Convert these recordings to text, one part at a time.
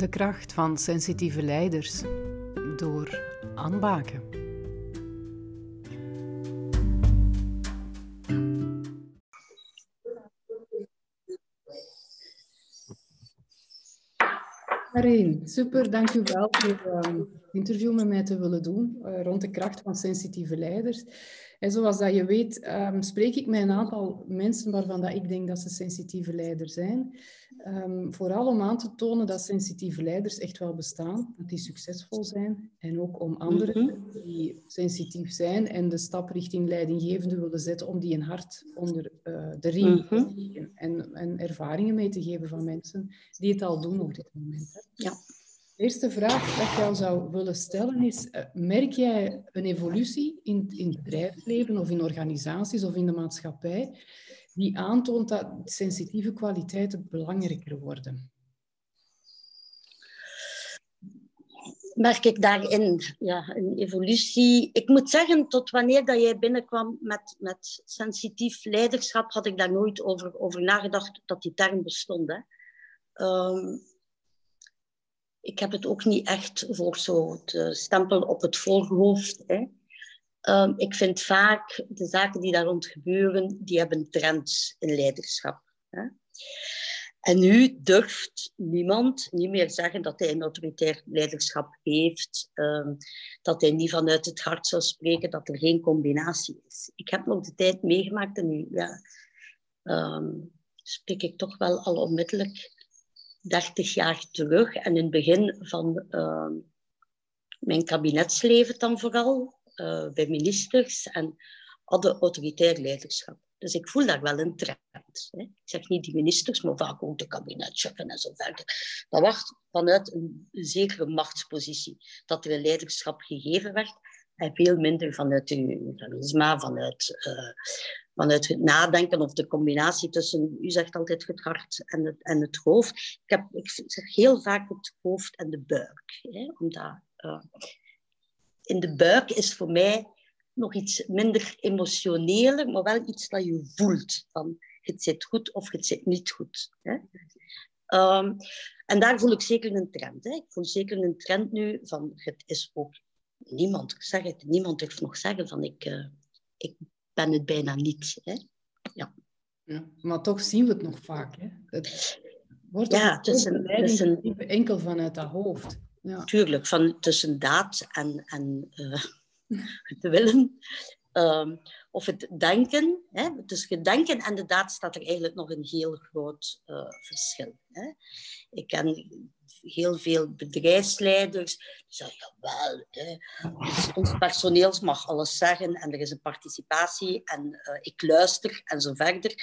De kracht van sensitieve leiders door aanbaken. Karin, super, dank u wel voor uh, het interview met mij te willen doen uh, rond de kracht van sensitieve leiders. En zoals dat je weet, um, spreek ik met een aantal mensen waarvan dat ik denk dat ze sensitieve leiders zijn. Um, vooral om aan te tonen dat sensitieve leiders echt wel bestaan, dat die succesvol zijn. En ook om anderen mhm. die sensitief zijn en de stap richting leidinggevende willen zetten, om die een hart onder uh, de riem te mm -hmm. en, en ervaringen mee te geven van mensen die het al doen op dit moment. Hè. Ja. De eerste vraag dat ik jou zou willen stellen is, uh, merk jij een evolutie in, in het bedrijfsleven of in organisaties of in de maatschappij die aantoont dat sensitieve kwaliteiten belangrijker worden? Merk ik daarin ja, een evolutie? Ik moet zeggen, tot wanneer dat jij binnenkwam met, met sensitief leiderschap, had ik daar nooit over, over nagedacht dat die term bestond. Hè. Um, ik heb het ook niet echt voor zo te stempel op het voorhoofd. Hè. Um, ik vind vaak de zaken die daar rond gebeuren, die hebben trends in leiderschap. Hè. En nu durft niemand niet meer zeggen dat hij een autoritair leiderschap heeft, um, dat hij niet vanuit het hart zou spreken, dat er geen combinatie is. Ik heb nog de tijd meegemaakt en nu um, spreek ik toch wel al onmiddellijk 30 jaar terug en in het begin van uh, mijn kabinetsleven dan vooral, uh, bij ministers en hadden autoritair leiderschap. Dus ik voel daar wel een trend. Hè. Ik zeg niet die ministers, maar vaak ook de kabinetchefen en zo verder. Dat was vanuit een zekere machtspositie dat er een leiderschap gegeven werd en veel minder vanuit de charisma, vanuit uh, vanuit het nadenken of de combinatie tussen, u zegt altijd het hart en het, en het hoofd. Ik, heb, ik zeg heel vaak het hoofd en de buik. Hè, omdat uh, in de buik is voor mij nog iets minder emotioneler, maar wel iets dat je voelt. Van het zit goed of het zit niet goed. Hè. Um, en daar voel ik zeker een trend. Hè. Ik voel zeker een trend nu van het is ook niemand, ik zeg het, niemand durft nog zeggen van ik, uh, ik ben het bijna niet. Hè? Ja. ja. Maar toch zien we het nog vaak. Hè? Het wordt ja, tussen, tussen, enkel vanuit dat hoofd. Ja. Tuurlijk, van, tussen daad en, en uh, het willen. Um, of het denken. Hè? Tussen het denken en de daad staat er eigenlijk nog een heel groot uh, verschil. Hè? Ik ken heel veel bedrijfsleiders die zeggen, jawel, hè, dus ons personeel mag alles zeggen en er is een participatie en uh, ik luister en zo verder.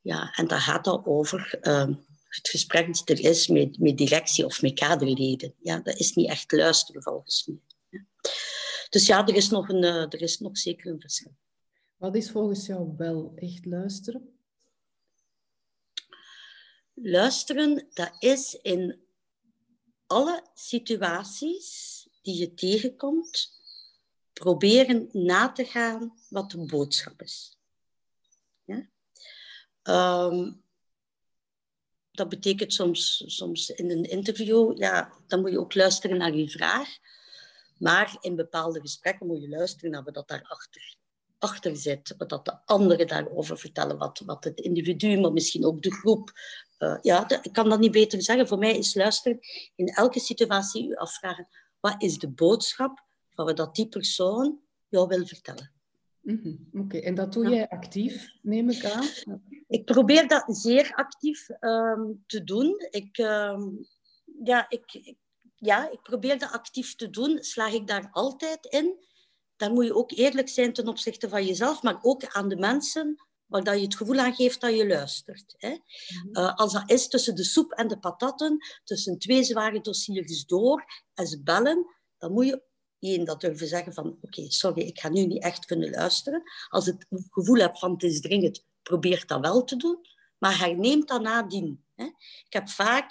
Ja, en daar gaat dat over uh, het gesprek dat er is met, met directie of met kaderleden. Ja, dat is niet echt luisteren volgens mij. Dus ja, er is, nog een, uh, er is nog zeker een verschil. Wat is volgens jou wel echt luisteren? Luisteren, dat is in alle situaties die je tegenkomt, proberen na te gaan wat de boodschap is. Ja? Um, dat betekent soms, soms in een interview, ja, dan moet je ook luisteren naar je vraag. Maar in bepaalde gesprekken moet je luisteren naar wat daarachter achter zit. Wat dat de anderen daarover vertellen, wat, wat het individu, maar misschien ook de groep uh, ja, ik kan dat niet beter zeggen. Voor mij is luisteren in elke situatie u afvragen, wat is de boodschap van wat die persoon jou wil vertellen. Mm -hmm. Oké, okay. en dat doe jij actief, neem ik aan? Ik probeer dat zeer actief um, te doen. Ik, um, ja, ik, ja, ik probeer dat actief te doen. Slaag ik daar altijd in? Dan moet je ook eerlijk zijn ten opzichte van jezelf, maar ook aan de mensen waar dat je het gevoel aan geeft dat je luistert. Hè. Mhm. Uh, als dat is tussen de soep en de patatten, tussen twee zware dossiers door en ze bellen, dan moet je één dat durven zeggen van oké, sorry, ik ga nu niet echt kunnen luisteren. Als het gevoel hebt van het is dringend, probeer dat wel te doen, maar herneem dat nadien. Hè. Ik heb vaak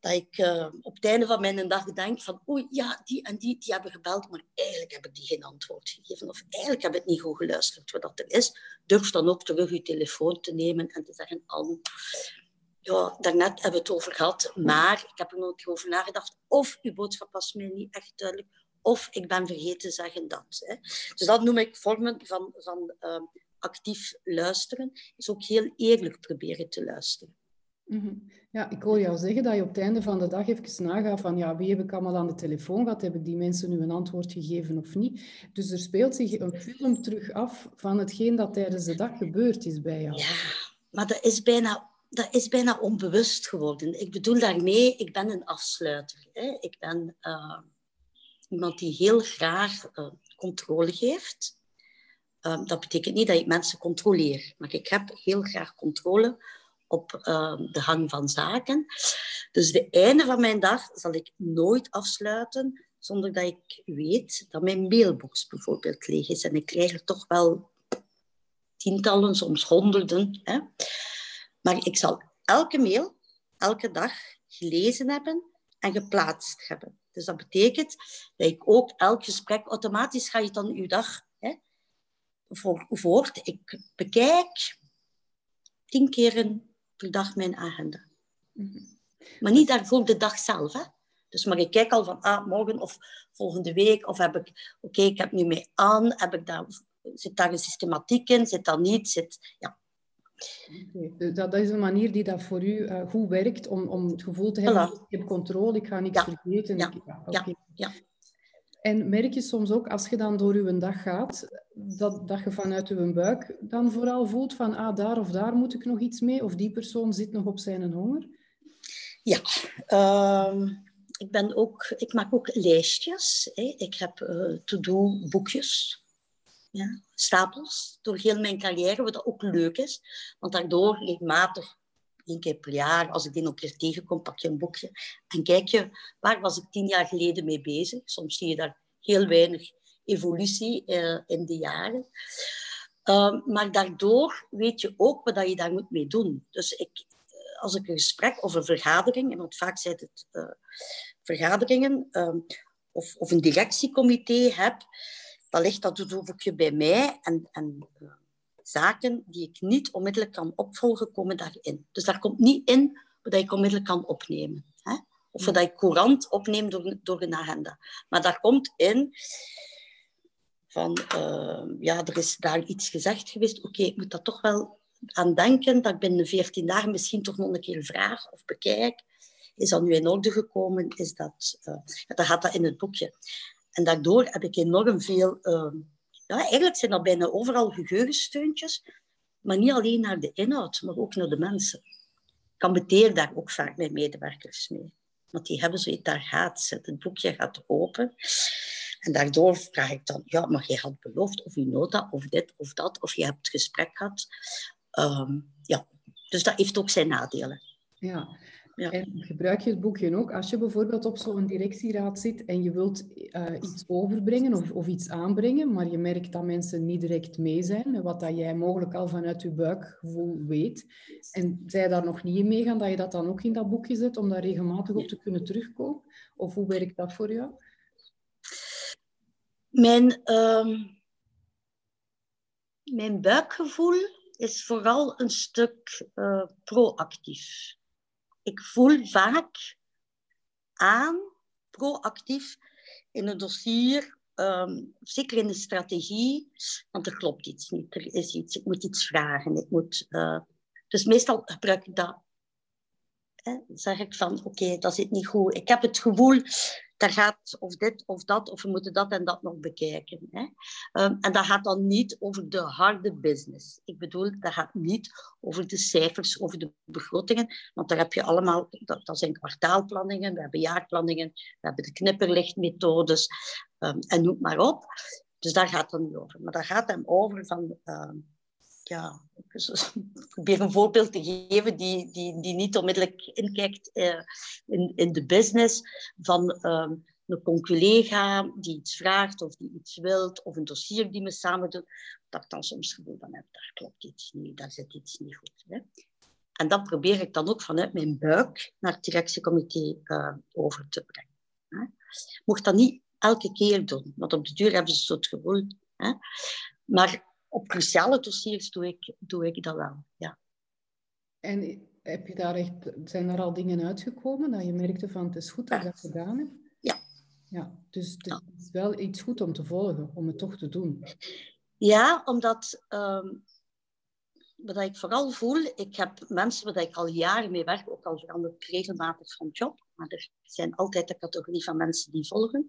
dat ik uh, op het einde van mijn dag denk van oei, ja, die en die, die hebben gebeld, maar eigenlijk heb ik die geen antwoord gegeven. Of eigenlijk heb ik niet goed geluisterd wat dat er is. Durf dan ook terug je telefoon te nemen en te zeggen, Anne, ja, daarnet hebben we het over gehad, maar ik heb er nog over nagedacht. Of uw boodschap was mij niet echt duidelijk, of ik ben vergeten te zeggen dat. Hè. Dus dat noem ik vormen van, van uh, actief luisteren. Is ook heel eerlijk proberen te luisteren. Mhm. Ja, ik hoor jou zeggen dat je op het einde van de dag even nagaat van ja, wie heb ik allemaal aan de telefoon gehad? Heb ik die mensen nu een antwoord gegeven of niet? Dus er speelt zich een film terug af van hetgeen dat tijdens de dag gebeurd is bij jou. Ja, maar dat is bijna, dat is bijna onbewust geworden. Ik bedoel daarmee, ik ben een afsluiter. Hè. Ik ben uh, iemand die heel graag uh, controle geeft. Uh, dat betekent niet dat ik mensen controleer, maar ik heb heel graag controle op ehm, de hang van zaken. Dus de einde van mijn dag zal ik nooit afsluiten zonder dat ik weet dat mijn mailbox bijvoorbeeld leeg is. En ik krijg er toch wel tientallen, soms honderden. Hè. Maar ik zal elke mail, elke dag gelezen hebben en geplaatst hebben. Dus dat betekent dat ik ook elk gesprek, automatisch ga je dan uw dag hè, voor, voort. Ik bekijk tien keer per dag mijn agenda. Mhm. Maar niet daarvoor de dag zelf. Hè? Dus maar ik kijk al van ah, morgen of volgende week. Of heb ik, oké, ik heb nu mee aan. Heb ik daar, zit daar een systematiek in? Zit dat niet? Zit, ja. Dus dat, dat, is een manier die dat voor u uh, goed werkt om, om het gevoel te hebben, voilà. ik heb controle, ik ga niks vergeten. Ja. Ik, ja. ja. En merk je soms ook, als je dan door je dag gaat, dat, dat je vanuit je buik dan vooral voelt van, ah, daar of daar moet ik nog iets mee, of die persoon zit nog op zijn honger? Ja, uh, ik, ben ook, ik maak ook lijstjes. Hè. Ik heb uh, to-do boekjes, ja, stapels, door heel mijn carrière, wat ook leuk is. Want daardoor regelmatig één keer per jaar, als ik die nog keer tegenkom, pak je een boekje en kijk je, waar was ik tien jaar geleden mee bezig? Soms zie je daar heel weinig evolutie uh, in de jaren. Uh, maar daardoor weet je ook wat je daar moet mee doen. Dus ik, eh, als ik een gesprek of een vergadering, want vaak zijn het uh, vergaderingen, ehm, of, of een directiecomité heb, dan ligt dat dus bij mij en, en zaken die ik niet onmiddellijk kan opvolgen, komen daarin. Dus daar komt niet in wat ik onmiddellijk kan opnemen. Hè? Of wat ik courant opneem door, door een agenda. Maar daar komt in van, uh, ja, er is daar iets gezegd geweest. Oké, ik moet dat toch wel aan denken, dat ik binnen 14 dagen misschien toch nog een keer vraag of bekijk. Is dat nu in orde gekomen? Is dat, uh, dan gaat dat in het boekje. En daardoor heb ik enorm veel... Uh, ja, eigenlijk zijn dat bijna overal geheugensteuntjes, maar niet alleen naar de inhoud, maar ook naar de mensen. Ik kambeteer daar ook vaak mijn medewerkers mee. Want die hebben zoiets, daar gaat ze. Het boekje gaat open. En daardoor vraag ik dan, ja, maar je had beloofd, of je nota, of dit, of dat, of je hebt het gesprek gehad. Um, ja, dus dat heeft ook zijn nadelen. Ja, ja. En gebruik je het boekje ook als je bijvoorbeeld op zo'n directieraad zit en je wilt uh, iets overbrengen of, of iets aanbrengen, maar je merkt dat mensen niet direct mee zijn, wat dat jij mogelijk al vanuit je buikgevoel weet, en zij daar nog niet in meegaan, dat je dat dan ook in dat boekje zet om daar regelmatig op te kunnen terugkomen? Of hoe werkt dat voor jou? Mijn, mijn buikgevoel is vooral een stuk uh, proactief ik voel vaak aan, proactief, in een dossier, um, zeker in de strategie, want er klopt iets niet, er is iets, ik moet iets vragen. Ik moet, uh, dus meestal gebruik ik dat. Hè, zeg ik van, oké, dat zit niet goed. Ik heb het gevoel, daar gaat of dit of dat, of we moeten dat en dat nog bekijken. Hè. Um, en dat gaat dan niet over de harde business. Ik bedoel, dat gaat niet over de cijfers, over de begrotingen, want daar heb je allemaal, dat, zijn kwartaalplanningen, we hebben jaarplanningen, we hebben de knipperlichtmethodes um, en noem maar op. Dus daar gaat het niet over. Maar daar gaat het over van... Um, ja, ik probeer een voorbeeld te geven die, die, die niet onmiddellijk inkijkt uh, in, in de business van um, een collega die iets vraagt of die iets wilt, of een dossier die we samen doen, dat ik dan soms gevoel van heb, daar klopt iets niet, daar zit iets niet goed. Hè? En dat probeer ik dan ook vanuit mijn buik naar het directiecomité uh, over te brengen. Hè? Mocht dat niet elke keer doen, want op de duur hebben ze zo het gevoel. Hè? Maar op cruciale dossiers doe ik, doe ik dat wel, ja. En heb je daar echt, zijn er al dingen uitgekomen dat je merkte van het is goed dat je dat gedaan hebt? Ja. Ja, dus het is wel iets goed om te volgen, om het toch te doen. Ja, omdat um, wat ik vooral voel, ik heb mensen waar ik al jaren mee werk, ook al verander ik regelmatig van job, maar er zijn altijd de categorie van mensen die volgen.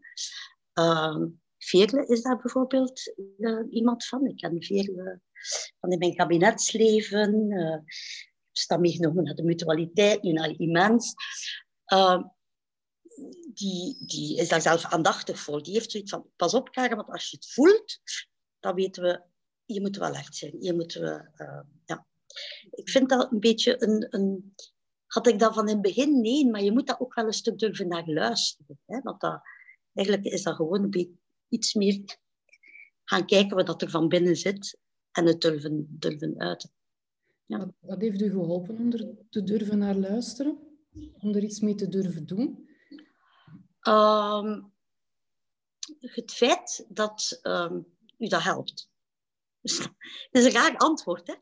Uh, Veerle is daar bijvoorbeeld uh, iemand van. Ik ken Veerle van in mijn kabinetsleven. Uh, ik sta meegenomen naar de mutualiteit, nu naar Immens. Uh, die, die is daar zelf aandachtig voor. Die heeft zoiets van, pas op Karen, want als je het voelt, dan weten we, je moet wel echt zijn. Je moet, uh, ja. Ik vind dat een beetje een, een... Had ik dat van in het begin? Nee, maar je moet dat ook wel een stuk durven naar luisteren. Hè? Want dat, eigenlijk is dat gewoon een beetje iets meer gaan kijken wat er van binnen zit en het durven, durven uiten. Ja. Wat, heeft u geholpen om er te durven naar luisteren? Om er iets mee te durven doen? Um, het feit dat um, u dat helpt. Dus, dat is een raar antwoord, hè?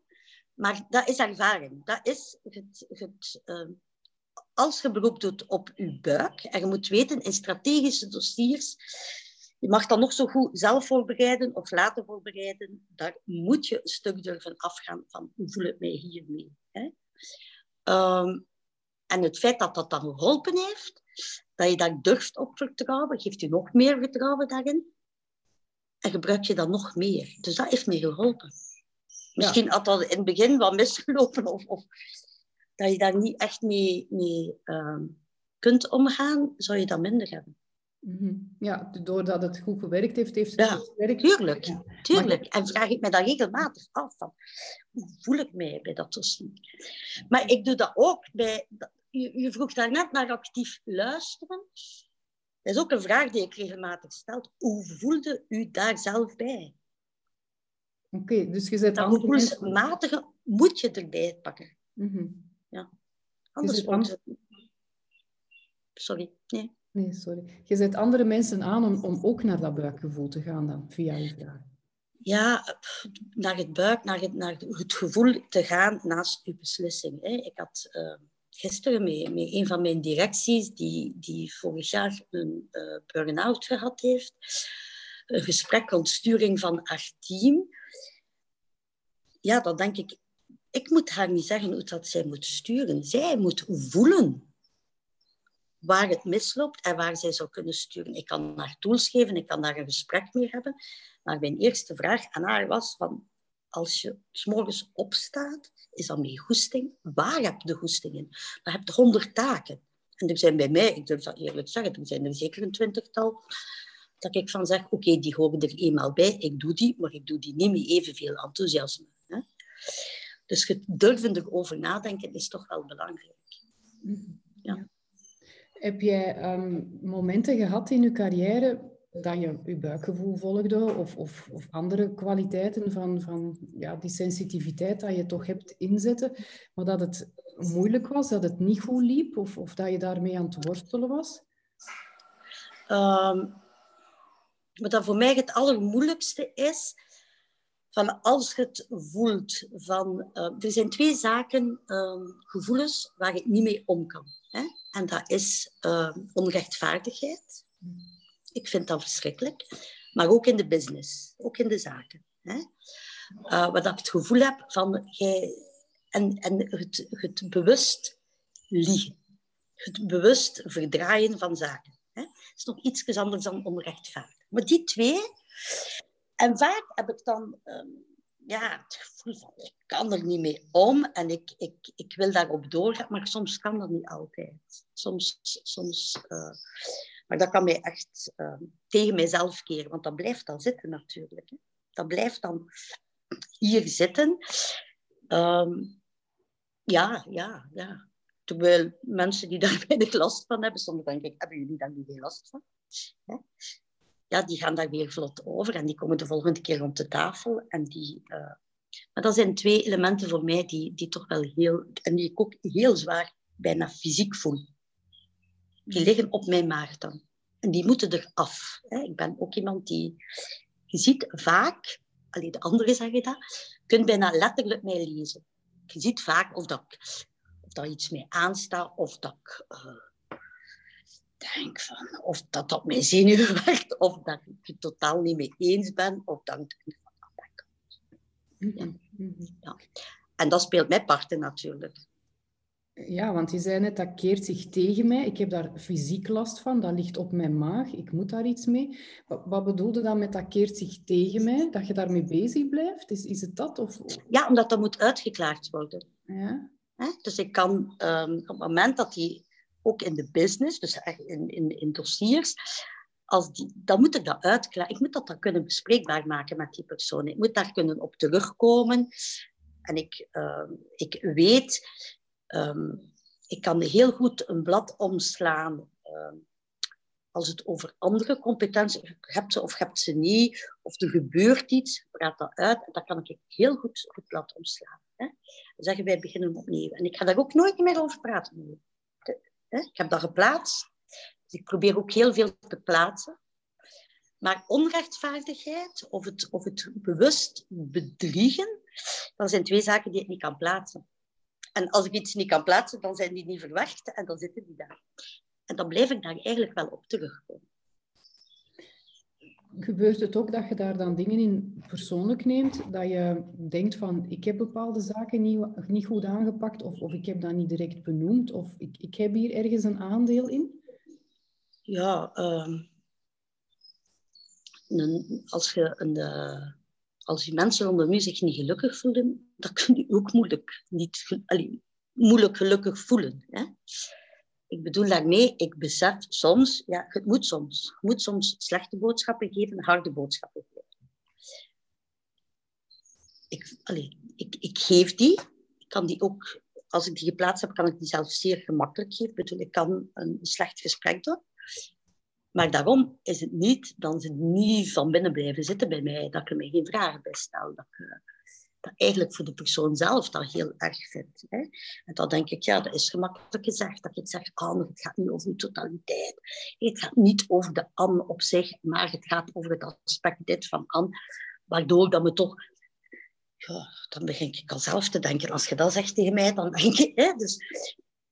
maar dat is ervaring. Dat is het, het, uh, als je beroep doet op je buik, en je moet weten, in strategische dossiers, je mag dan nog zo goed zelf voorbereiden of laten voorbereiden, daar moet je een stuk durven afgaan van hoe voel ik mij hiermee. Hè? Um, en het feit dat dat dan geholpen heeft, dat je daar durft op vertrouwen, geeft je nog meer vertrouwen daarin. En gebruik je dat nog meer. Dus dat heeft me geholpen. Misschien had dat in het begin wat misgelopen of, of dat je daar niet echt mee, mee uh, kunt omgaan, zou je dat minder hebben. Mhm. Ja, doordat het goed gewerkt heeft, heeft het ja, goed gewerkt. Tuurlijk, ja. tuurlijk. En vraag ik me dat regelmatig af. Van, hoe voel ik mij bij dat tossen? Maar ik doe dat ook bij... Je, je vroeg daarnet naar actief luisteren. Dat is ook een vraag die ik regelmatig stel. Hoe voelde u daar zelf bij? Oké, dus je zet dat andere gevoelsmatige moet je erbij pakken. Mm -hmm. Ja. Anders wordt het... Sorry, nee. Nee, sorry. Je zet andere mensen aan om, om ook naar dat buikgevoel te gaan dan, via je vraag. Ja, naar het buik, naar het, naar het gevoel te gaan naast je beslissing. Hè. Ik had... Uh, gisteren met, met een van mijn directies, die, die vorig jaar een uh, burn-out gehad heeft. Een gesprek rond sturing van haar team. Ja, dan denk ik, ik moet haar niet zeggen hoe dat zij moet sturen. Zij moet voelen waar het misloopt en waar zij zou kunnen sturen. Ik kan haar tools geven, ik kan daar een gesprek mee hebben. Maar mijn eerste vraag aan haar was van, als je s morgens opstaat, is dat met goesting? Waar heb je de goesting in? Je honderd taken. En er zijn bij mij, ik durf dat eerlijk zeggen, er zijn er zeker een twintigtal, dat ik van zeg, oké, die horen er eenmaal bij, ik doe die, maar ik doe die niet met evenveel enthousiasme. Hè? Dus durven erover nadenken is toch wel belangrijk. Ja. Heb jij um, momenten gehad in je carrière dat je je buikgevoel volgde of, of, of andere kwaliteiten van, van ja, die sensitiviteit dat je toch hebt inzetten, maar dat het moeilijk was, dat het niet goed liep of, of dat je daarmee aan het worstelen was? Um, wat dat voor mij het allermoeilijkste is, van als je het voelt, van, uh, er zijn twee zaken, uh, gevoelens, waar ik niet mee om kan. Hè? En dat is uh, onrechtvaardigheid ik vind dat verschrikkelijk. Maar ook in de business, ook in de zaken. Hè? Uh, waar ik het gevoel heb van jij, en, en het, het bewust liegen. Het bewust verdraaien van zaken. Hè? Dat is nog iets anders dan onrechtvaardig. Maar die twee, en vaak heb ik dan um, ja, het gevoel van ik kan er niet mee om en ik, ik, ik wil daarop doorgaan, maar soms kan dat niet altijd. Soms, soms uh, maar dat kan mij echt uh, tegen mijzelf keren, want dat blijft dan zitten natuurlijk. Hè. Dat blijft dan hier zitten. Um, ja, ja, ja. Terwijl mensen die daar weinig last van hebben, soms denk ik, hebben jullie daar niet veel last van? Ja, die gaan daar weer vlot over en die komen de volgende keer rond de tafel. En die, uh... maar dat zijn twee elementen voor mij die, die toch wel heel, en die ik ook heel zwaar bijna fysiek voel die liggen op mijn maag dan. En die moeten eraf. Ik ben ook iemand die... Je ziet vaak, alleen de anderen zeggen dat, je kunt bijna letterlijk mij lezen. Je ziet vaak of dat dat iets mee aanstaat of dat ik uh, denk van, of dat op mijn zenuwen werkt, of dat ik het totaal niet mee eens ben, of dat ik van. Ja. ja. En dat speelt mij parten natuurlijk. Ja, want je zei net, dat keert zich tegen mij. Ik heb daar fysiek last van, dat ligt op mijn maag. Ik moet daar iets mee. Wat, wat bedoelde dan met dat keert zich tegen mij? Dat je daarmee bezig blijft? Is, is het dat? Of... Ja, omdat dat moet uitgeklaard worden. Ja. Dus ik kan um, op het moment dat die ook in de business, dus in, in, in dossiers, als die, dan moet ik dat uitklaren. Ik moet dat dan kunnen bespreekbaar maken met die persoon. Ik moet daar kunnen op terugkomen. En ik, uh, ik weet Um, ik kan heel goed een blad omslaan um, als het over andere competenties hebt ze of hebt ze niet, of er gebeurt iets, praat dat uit en dan kan ik heel goed het blad omslaan. Hè. Dan zeggen wij beginnen opnieuw. En ik ga daar ook nooit meer over praten. Ik heb dat geplaatst. Dus ik probeer ook heel veel te plaatsen. Maar onrechtvaardigheid of het, of het bewust bedriegen, dat zijn twee zaken die ik niet kan plaatsen. En als ik iets niet kan plaatsen, dan zijn die niet verwacht en dan zitten die daar. En dan blijf ik daar eigenlijk wel op terugkomen. Gebeurt het ook dat je daar dan dingen in persoonlijk neemt? Dat je denkt van, ik heb bepaalde zaken niet, goed aangepakt of, of ik heb dat niet direct benoemd of ik, ik heb hier ergens een aandeel in? Ja, uh, als je uh, als mensen rondom u zich niet gelukkig voelen, dan kun je ook moeilijk, niet, moeilijk gelukkig voelen. Hè? Ik bedoel daarmee, ik besef soms, ja, het moet soms. Moet soms slechte boodschappen geven, harde boodschappen geven. Ik, allee, ik, ik geef die. Ik kan die ook, als ik die geplaatst heb, kan ik die zelf zeer gemakkelijk geven. Ik bedoel, ik kan een slecht gesprek doen. Maar daarom is het niet, dan ze niet van binnen blijven zitten bij mij, dat ik er mij geen vragen bij stel. Dat ik uh, dat eigenlijk voor de persoon zelf dat heel erg vind. Hè. En dan denk ik, ja, dat is gemakkelijk gezegd. Dat ik zeg, ah, het gaat niet over de totaliteit. Het gaat niet over de Anne op zich, maar het gaat over het aspect dit van Anne. Waardoor dat me toch ja, dan begin ik al zelf te denken. Als je dat zegt tegen mij, dan denk ik... Hè, dus,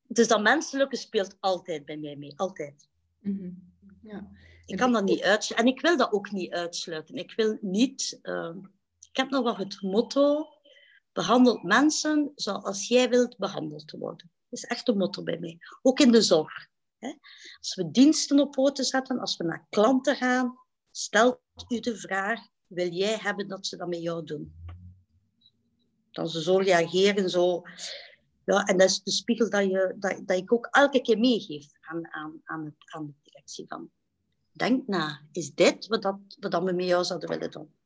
dus dat menselijke speelt altijd bij mij mee. Altijd. Mm ja. Ik kan dat niet uitsluiten. En ik wil dat ook niet uitsluiten. Ik wil niet... Uh, ik heb nog wel het motto... Behandel mensen zoals jij wilt behandeld worden. Dat is echt een motto bij mij. Ook in de zorg. Als we diensten op poten zetten, als we naar klanten gaan, stelt u de vraag, wil jij hebben dat ze dat met jou doen? Dan ze zo reageren, zo... Ja, en dat is de spiegel dat, je, dat, dat ik ook elke keer meegeef aan, aan, aan, het, aan de directie van denk na, is dit wat, dat, wat we met jou zouden willen doen?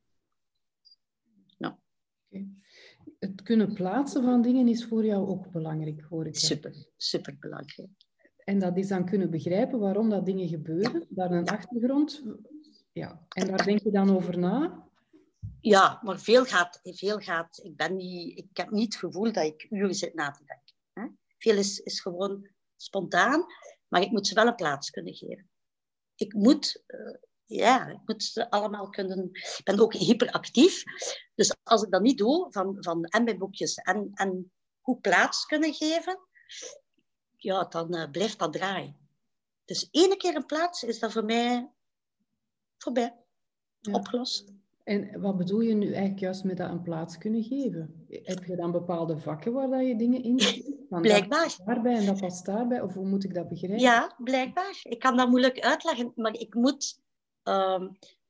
Het kunnen plaatsen van dingen is voor jou ook belangrijk, hoor ik. Super, super belangrijk. En dat is dan kunnen begrijpen waarom dat dingen gebeuren, daar een achtergrond. Ja. En daar denk je dan over na? Ja, maar veel gaat, veel gaat. Ik, ben niet, ik heb niet het gevoel dat ik uren zit na te denken. Hè? Veel is, is gewoon spontaan, maar ik moet ze wel een plaats kunnen geven ik moet, uh, ja, ik moet ze allemaal kunnen. Ik ben ook hyperactief. Dus als ik dat niet doe, van, van en mijn boekjes en, en goed plaats kunnen geven, ja, dan uh, blijft dat draaien. Dus ene keer een plaats is dat voor mij voorbij. Opgelost. En wat bedoel je nu eigenlijk juist met dat een plaats kunnen geven? Heb je dan bepaalde vakken waar dat je dingen in Blijkbaar. Dat daarbij en dat past daarbij? Of hoe moet ik dat begrijpen? Ja, blijkbaar. Ik kan dat moeilijk uitleggen, maar ik moet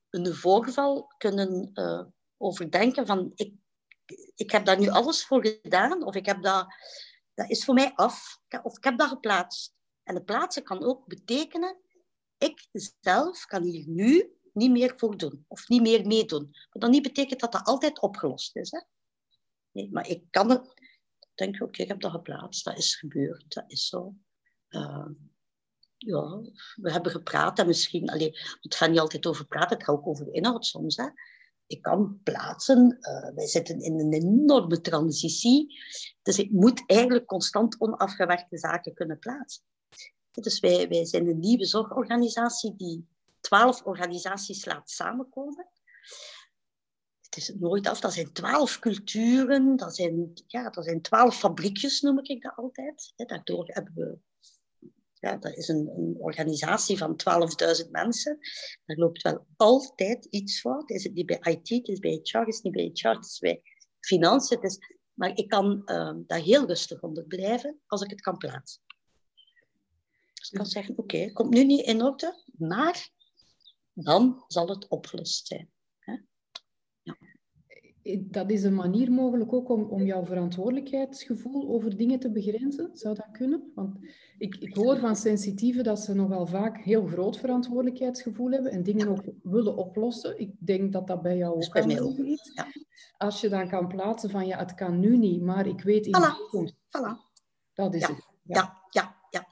een voorval kunnen uh, overdenken van ik, ik heb daar nu alles voor gedaan of ik heb dat, dat is voor mij af of ik heb dat geplaatst. En de plaatsen kan ook betekenen ik zelf kan hier nu niet meer voor doen of niet meer meedoen. Dan niet betekent dat dat altijd opgelost is. Hè? Nee, maar ik kan het, denk oké, ik heb dat geplaatst, dat is gebeurd, dat is zo. Uh, ja, we hebben gepraat en misschien, allee, het gaat niet altijd over praten, het gaat ook over inhoud soms. Hè. Ik kan plaatsen, uh, wij zitten in een enorme transitie, dus ik moet eigenlijk constant onafgewerkte zaken kunnen plaatsen. Dus wij, wij zijn een nieuwe zorgorganisatie die twaalf organisaties laat samenkomen. het is nooit af. Dat zijn twaalf culturen, dat zijn, ja, dat zijn twaalf fabriekjes, noem ik dat altijd. Daardoor hebben we ja, dat is een, een organisatie van 12.000 mensen. Daar loopt wel altijd iets fout. Is het niet bij IT, het is bij HR, is niet bij HR, is bij financiën. Maar ik kan uh, daar heel rustig onder blijven als ik het kan plaatsen. Dus ik kan zeggen, oké, komt nu niet in orde, maar dan zal het opgelost zijn. Dat is een manier mogelijk ook om, om jouw verantwoordelijkheidsgevoel over dingen te begrenzen. Zou dat kunnen? Want ik, ik hoor van sensitieven dat ze nogal vaak heel groot verantwoordelijkheidsgevoel hebben en dingen ook willen oplossen. Ik denk dat dat bij jou ook aanwezig is. Ja. Als je dan kan plaatsen van ja, het kan nu niet, maar ik weet in voilà. de toekomst. Voilà. Dat is ja. het. Ja. ja, ja,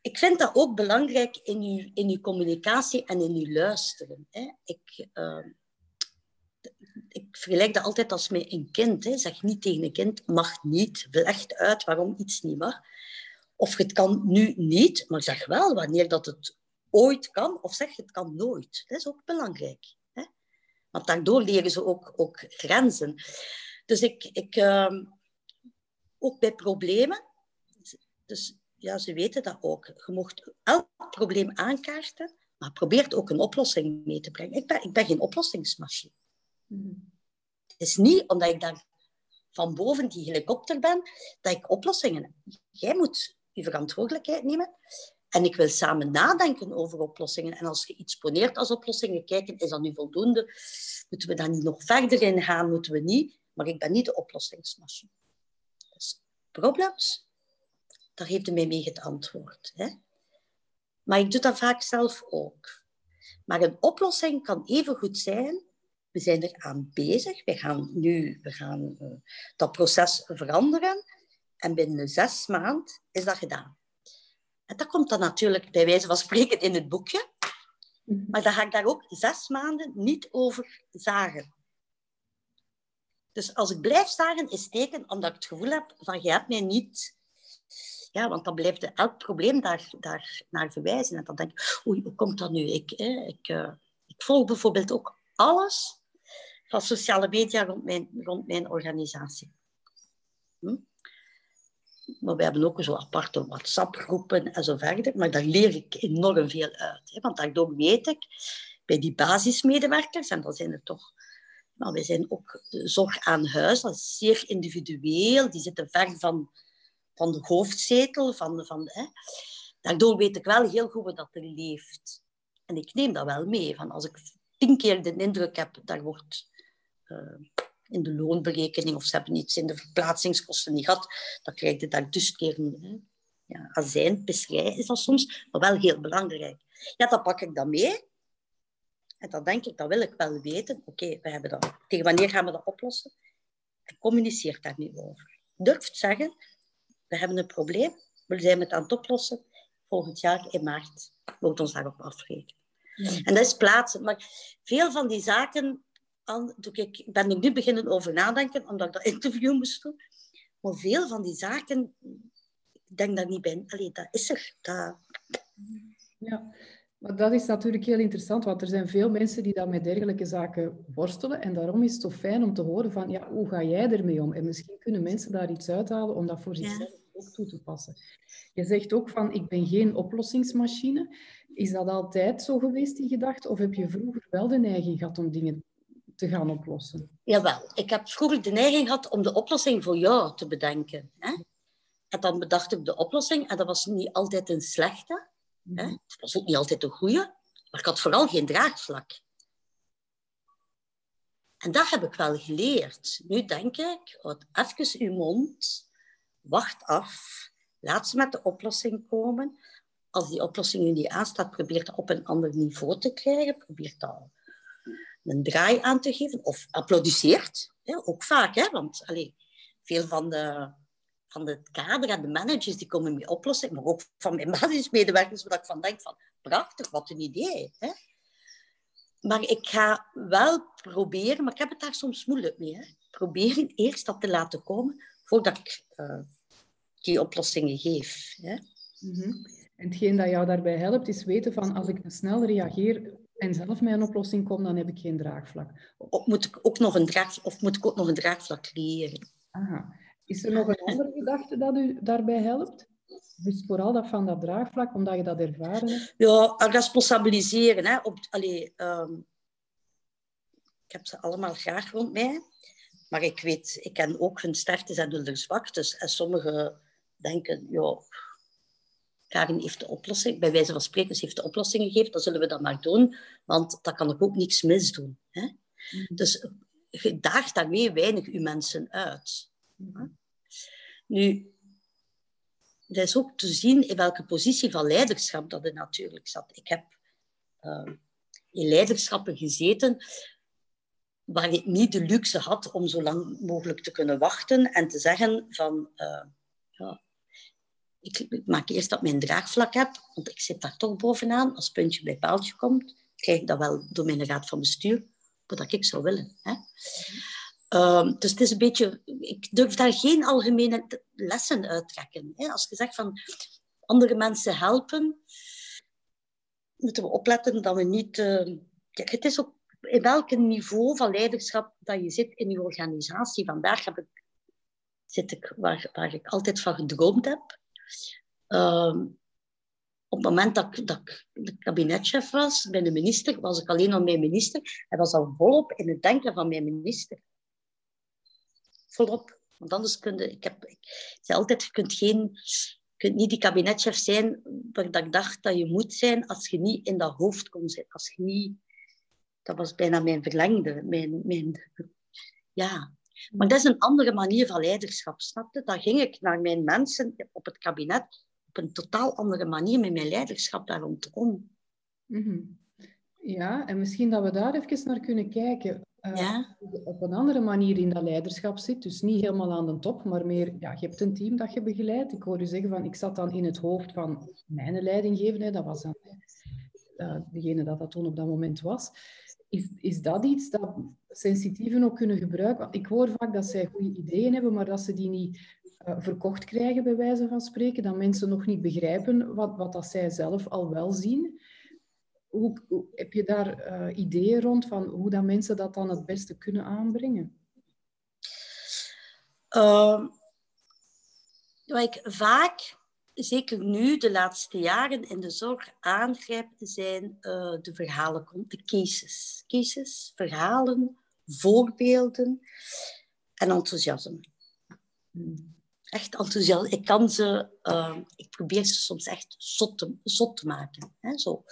Ik vind dat ook belangrijk in uw, in uw communicatie en in uw luisteren. Hè. Ik... Uh, ik vergelijk dat altijd als met een kind. Hè. Zeg niet tegen een kind, mag niet. Leg uit waarom iets niet mag. Of het kan nu niet, maar zeg wel wanneer dat het ooit kan. Of zeg het kan nooit. Dat is ook belangrijk. Hè. Want daardoor leren ze ook, ook grenzen. Dus ik... ik uh, ook bij problemen. Dus ja, ze weten dat ook. Je mocht elk probleem aankaarten, maar probeer ook een oplossing mee te brengen. Ik ben, ik ben geen oplossingsmachine. Het is niet omdat ik daar van boven die helikopter ben, dat ik oplossingen heb. Jij moet je verantwoordelijkheid nemen. En ik wil samen nadenken over oplossingen. En als je iets poneert als oplossingen, kijken, is dat nu voldoende? Moeten we daar niet nog verder in gaan? Moeten we niet? Maar ik ben niet de oplossingsmachine. Dus problems, daar heeft hij mij mee het antwoord. Hè? Maar ik doe dat vaak zelf ook. Maar een oplossing kan even goed zijn we zijn er aan bezig. We gaan nu we gaan, uh, dat proces veranderen. En binnen zes maanden is dat gedaan. En dat komt dan natuurlijk bij wijze van spreken in het boekje. Mhm. Maar dan ga ik daar ook zes maanden niet over zagen. Dus als ik blijf zagen, is teken omdat ik het gevoel heb van je hebt mij niet... Ja, want dan blijft elk probleem daar, daar naar verwijzen. En dan denk ik, oei, hoe komt dat nu? Ik, ik, uh, ik volg bijvoorbeeld ook alles van sociale media rond mijn, rond mijn organisatie. Hm? Maar we hebben ook zo aparte WhatsApp-groepen en zo verder. Maar daar leer ik enorm veel uit. Hè? Want daardoor weet ik, bij die basismedewerkers, en dat zijn er toch... Maar wij zijn ook zorg aan huis, dat is zeer individueel. Die zitten ver van, van de hoofdzetel. Van, van, hè? Daardoor weet ik wel heel goed wat dat er leeft. En ik neem dat wel mee. Van als ik tien keer de indruk heb, daar wordt in de loonberekening of ze hebben iets in de verplaatsingskosten niet gehad, dan krijg je daar dus keer een ja, azijn, pisserij is dat soms, maar wel heel belangrijk. Ja, dan pak ik dat mee. En dan denk ik, dat wil ik wel weten. Oké, we hebben dat. Tegen wanneer gaan we dat oplossen? En communiceer daar nu over. Durft zeggen, we hebben een probleem, we zijn het aan het oplossen. Volgend jaar in maart moet ons daarop afrekenen. En dat is plaatsen. Maar veel van die zaken ik, ben er nu beginnen over nadenken, omdat ik dat interview moest doen. Maar veel van die zaken, ik denk daar niet bij. Allee, dat is er. Dat... Ja, maar dat is natuurlijk heel interessant, want er zijn veel mensen die dan met dergelijke zaken worstelen. En daarom is het toch fijn om te horen van, ja, hoe ga jij ermee om? En misschien kunnen mensen daar iets uithalen om dat voor zichzelf ook toe te passen. Je zegt ook van, ik ben geen oplossingsmachine. Is dat altijd zo geweest, die gedachte? Of heb je vroeger wel de neiging gehad om dingen te gaan oplossen? Jawel, ik heb vroeger de neiging gehad om de oplossing voor jou te bedenken. Hè? En dan bedacht ik de oplossing en dat was niet altijd een slechte. Hè? Mhm. Het was ook niet altijd een goede, maar ik had vooral geen draagvlak. En dat heb ik wel geleerd. Nu denk ik, houd even uw mond, wacht af, laat ze met de oplossing komen. Als die oplossing u niet aanstaat, probeer dat op een ander niveau te krijgen. Probeer dat een draai aan te geven. Of applaudisseert, hè, ook vaak. Hè, want allez, veel van de, van de kader en de managers die komen met oplossingen, maar ook van mijn basismedewerkers, waar ik van denk van, prachtig, wat een idee. Hè. Maar ik ga wel proberen, maar ik heb het daar soms moeilijk mee, hè, proberen eerst dat te laten komen voordat ik uh, die oplossingen geef. Hè. -hmm. En hetgeen dat jou daarbij helpt, is weten van als ik snel reageer, en zelf met een oplossing kom, dan heb ik geen draagvlak. Of moet ik ook nog een, draag, of moet ik ook nog een draagvlak creëren? Aha. Is er nog een andere gedachte dat u daarbij helpt? Dus vooral dat van dat draagvlak, omdat je dat ervaren hebt? Ja, responsabiliseren. Hè. Op, allee, um, ik heb ze allemaal graag rond mij. Maar ik weet, ik ken ook hun sterktes en hun zwaktes. En sommigen denken, ja, Karin heeft de oplossing, bij wijze van spreken, ze heeft de oplossing gegeven, dan zullen we dat maar doen, want dat kan ik ook niks misdoen. Hè? Mhm. Dus je daagt daarmee weinig uw mensen uit. Nu, dat is ook te zien in welke positie van leiderschap dat er natuurlijk zat. Ik heb uh, in leiderschappen gezeten waar ik niet de luxe had om zo lang mogelijk te kunnen wachten en te zeggen van, uh, ja, ik maak eerst dat mijn draagvlak heb, want ik zit daar toch bovenaan. Als puntje bij paaltje komt, krijg ik dat wel door mijn raad van bestuur, wat ik zou willen. Hè? Um, dus het is een beetje, ik durf daar geen algemene lessen uit trekken. Hè? Als je zegt van andere mensen helpen, moeten we opletten dat we niet. Kijk, het is ook in welk niveau van leiderschap dat je zit in je organisatie. Vandaag heb ik, zit ik waar, waar ik altijd van gedroomd heb. Uh, op het moment dat ik, dat ik de kabinetchef was bij de minister, was ik alleen al mijn minister. Hij was al volop in het denken van mijn minister. Volop. Want anders kun je... Ik, heb, ik zei altijd, je kunt, geen, kunt niet die kabinetchef zijn waar dat ik dacht dat je moet zijn als je niet in dat hoofd kon zitten. Als je niet... Dat was bijna mijn verlengde. Mijn, mijn, ja, maar dat is een andere manier van leiderschap, snap je? Dan ging ik naar mijn mensen op het kabinet op een totaal andere manier met mijn leiderschap daar rondom. Mm Ja, en misschien dat we daar even naar kunnen kijken. Uh, ja? Op een andere manier in dat leiderschap zit, dus niet helemaal aan de top, maar meer, ja, je hebt een team dat je begeleidt. Ik hoor u zeggen van, ik zat dan in het hoofd van mijn leidinggevende, dat was dan uh, degene dat dat toen op dat moment was. Is, is dat iets dat sensitieven ook kunnen gebruiken? Want ik hoor vaak dat zij goede ideeën hebben, maar dat ze die niet uh, verkocht krijgen, bij wijze van spreken. Dat mensen nog niet begrijpen wat, wat dat zij zelf al wel zien. Hoe, heb je daar uh, ideeën rond van hoe dat mensen dat dan het beste kunnen aanbrengen? Uh, wat ik vaak zeker nu, de laatste jaren in de zorg aangrijpt, zijn uh, de verhalen, de cases. Cases, verhalen, voorbeelden en enthousiasme. Echt enthousiasme. Ik kan ze, uh, ik probeer ze soms echt zot te, zot te maken. Hè? Zo.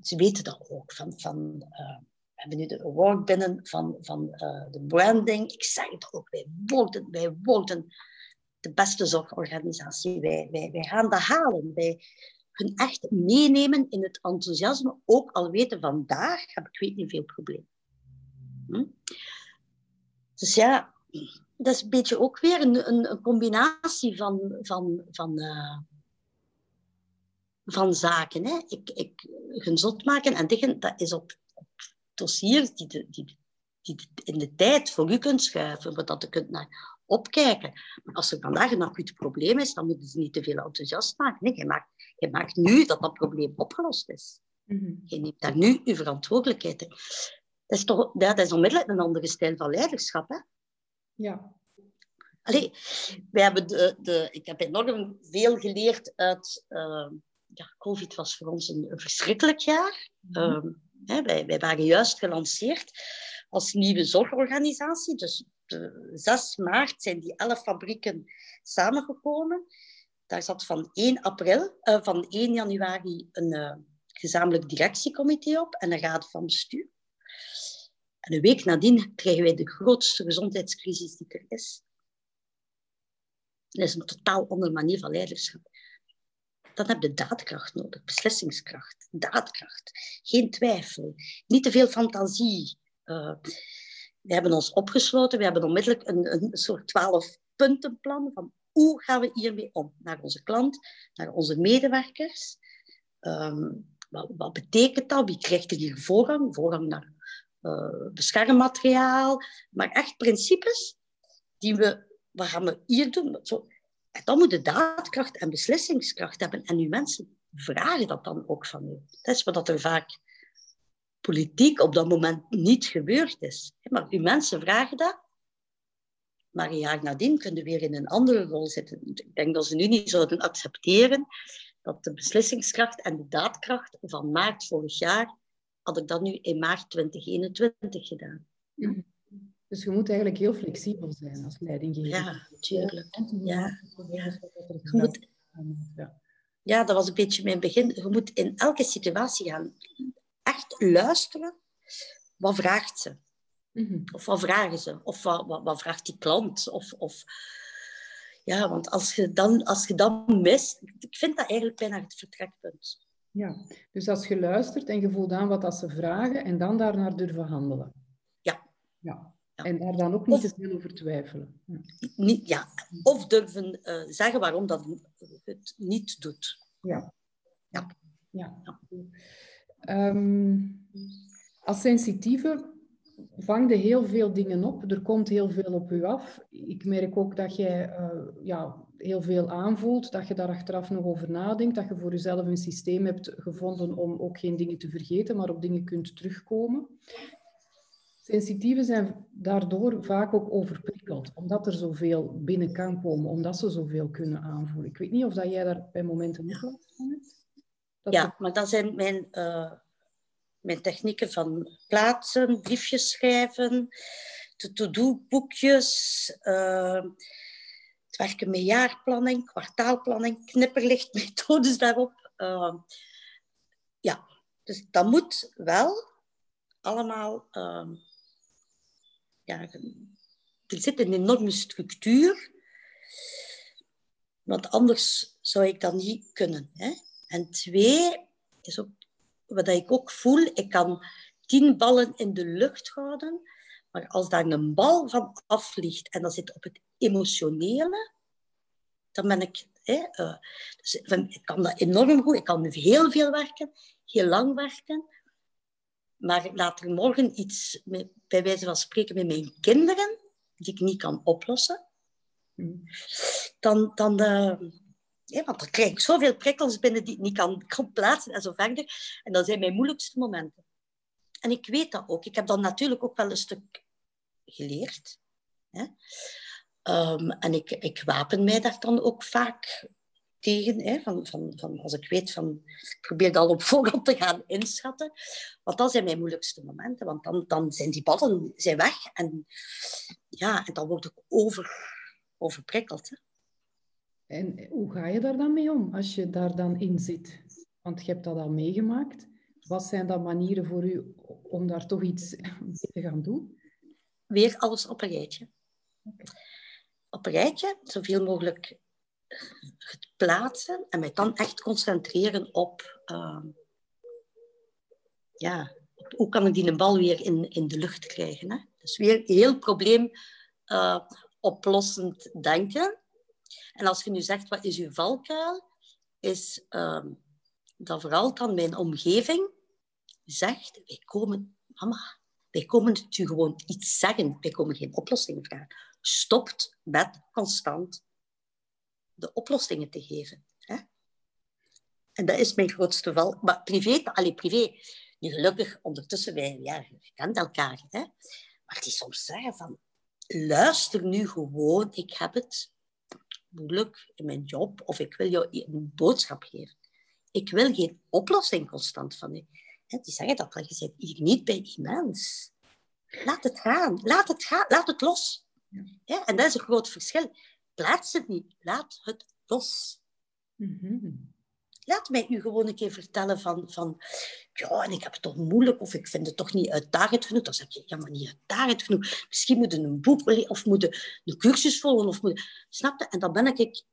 Ze weten dat ook. Van, van, uh, we hebben nu de award binnen van, van de branding. Ik zeg het ook, wij worden, wij worden de beste zorgorganisatie. Wij, wij, wij gaan dat halen. Wij hun echt meenemen in het enthousiasme, ook al weten vandaag heb ik weet niet veel problemen. Hm? Dus ja, dat is een beetje ook weer een, een, een combinatie van, van, van, uh, van zaken. Hè. Ik, ik, gezond maken en tegen, dat is op, op dossiers die, de, die, die in de tijd voor u kunt schuiven, dat u kunt naar opkijken. Maar als er vandaag een acuut probleem is, dan moeten ze niet te veel enthousiast maken. Nee, je, maakt, je maakt nu dat dat probleem opgelost is. Mm Je neemt daar nu je verantwoordelijkheid in. Dat is, toch, dat is onmiddellijk een andere stijl van leiderschap. Hè? Ja. Allee, wij hebben de, de, ik heb enorm veel geleerd uit... Uh, ja, COVID was voor ons een, verschrikkelijk jaar. Mm -hmm. hè, wij, wij waren juist gelanceerd als nieuwe zorgorganisatie. Dus 6 maart zijn die elf fabrieken samengekomen. Daar zat van 1, april, uh, van 1 januari een uh, gezamenlijk directiecomité op en een raad van bestuur. En een week nadien krijgen wij de grootste gezondheidscrisis die er is. Dat is een totaal andere manier van leiderschap. Dan heb je daadkracht nodig, beslissingskracht, daadkracht. Geen twijfel, niet te veel fantasie. Uh, we hebben ons opgesloten. We hebben onmiddellijk een, een soort twaalf puntenplan van hoe gaan we hiermee om? Naar onze klant, naar onze medewerkers. Ehm, wat, wat, betekent dat? Wie krijgt er hier voorrang? Voorrang naar beschermmateriaal. Maar echt principes die we, gaan we hier doen? Zo, en dan moet je daadkracht en beslissingskracht hebben. En uw mensen vragen dat dan ook van u. Dat is wat er vaak politiek op dat moment niet gebeurd is. Maar die mensen vragen dat. Maar een jaar nadien kunnen weer in een andere rol zitten. Ik denk dat ze nu niet zouden accepteren dat de beslissingskracht en de daadkracht van maart vorig jaar, had ik dat nu in maart 2021 gedaan. Dus je moet eigenlijk heel flexibel zijn als leidinggever. Ja, natuurlijk. Ja. Ja. Je moet, ja. dat was een beetje mijn begin. Je moet in elke situatie gaan echt luisteren. Wat vraagt ze? Mhm. Of wat vragen ze? Of wat, wat, wat, vraagt die klant? Of, of... Ja, want als je, dan, als je dan mist... Ik vind dat eigenlijk bijna het vertrekpunt. Ja, dus als je luistert en je voelt aan wat dat ze vragen en dan daarnaar durven handelen. Ja. Ja. En daar dan ook niet te veel over twijfelen. Ja. Niet, ja. Of durven uh, zeggen waarom dat het niet doet. Ja. Ja. ja. ja. Um, als sensitieve vangde heel veel dingen op. Er komt heel veel op u af. Ik merk ook dat jij uh, ja, heel veel aanvoelt, dat je daar achteraf nog over nadenkt, dat je voor jezelf een systeem hebt gevonden om ook geen dingen te vergeten, maar op dingen kunt terugkomen. Sensitieven zijn daardoor vaak ook overprikkeld, omdat er zoveel binnen kan komen, omdat ze zoveel kunnen aanvoelen. Ik weet niet of dat jij daar bij momenten nog last van hebt. ja, maar dat zijn mijn, uh, mijn technieken van plaatsen, briefjes schrijven, de to-do-boekjes, uh, het werken met jaarplanning, kwartaalplanning, knipperlichtmethodes daarop. Uh, ja, dus dat moet wel allemaal ja, er zit een enorme structuur, want anders zou ik dat niet kunnen. Hè? En twee, is ook wat ik ook voel, ik kan tien ballen in de lucht houden, maar als daar een bal van afvliegt en dat zit op het emotionele, dan ben ik... Hè, uh, dus ik kan dat enorm goed, ik kan heel veel werken, heel lang werken, maar later morgen iets, met, bij wijze van spreken, met mijn kinderen, die ik niet kan oplossen, hmm. dan, dan uh, ja, want dan krijg ik zoveel prikkels binnen die ik niet kan, plaatsen en zo verder. En dat zijn mijn moeilijkste momenten. En ik weet dat ook. Ik heb dat natuurlijk ook wel een stuk geleerd. Hè? Um, en ik, ik wapen mij daar dan ook vaak tegen. Hè, van, van, van, als ik weet van, ik probeer dat op voorhand te gaan inschatten. Want dat zijn mijn moeilijkste momenten. Want dan, dan zijn die ballen zijn weg. En, ja, en dan word ik over, overprikkeld. Hè. En hoe ga je daar dan mee om als je daar dan in zit? Want je hebt dat al meegemaakt. Wat zijn dan manieren voor u om daar toch iets mee te gaan doen? Weer alles op een rijtje. Op een rijtje, zoveel mogelijk het plaatsen en mij dan echt concentreren op, uh, ja, hoe kan ik die bal weer in, in de lucht krijgen. Hè? Dus weer heel probleem uh, oplossend denken. En als je nu zegt, wat is uw valkuil? Is uh, dat vooral dan mijn omgeving zegt, wij komen, mama, wij komen u gewoon iets zeggen. Wij komen geen oplossing vragen. Stopt met constant de oplossingen te geven. Hè? En dat is mijn grootste val. Maar privé, alleen privé, nu gelukkig ondertussen, wij ja, kent elkaar. Hè? Maar die soms zeggen van, luister nu gewoon, ik heb het moeilijk in mijn job, of ik wil jou een boodschap geven. Ik wil geen oplossing constant van u. Die zeggen dat, je zit hier niet bij die mens. Laat het gaan, laat het gaan, laat het los. Ja, en dat is een groot verschil. Plaats het niet. Laat het los. Mm Laat mij u gewoon een keer vertellen van, van... Ja, en ik heb het toch moeilijk, of ik vind het toch niet uitdagend genoeg. Dan zeg je, ja, maar niet uitdagend genoeg. Misschien moet je een boek of moet je een cursus volgen. Of moet snap je? En dan ben ik...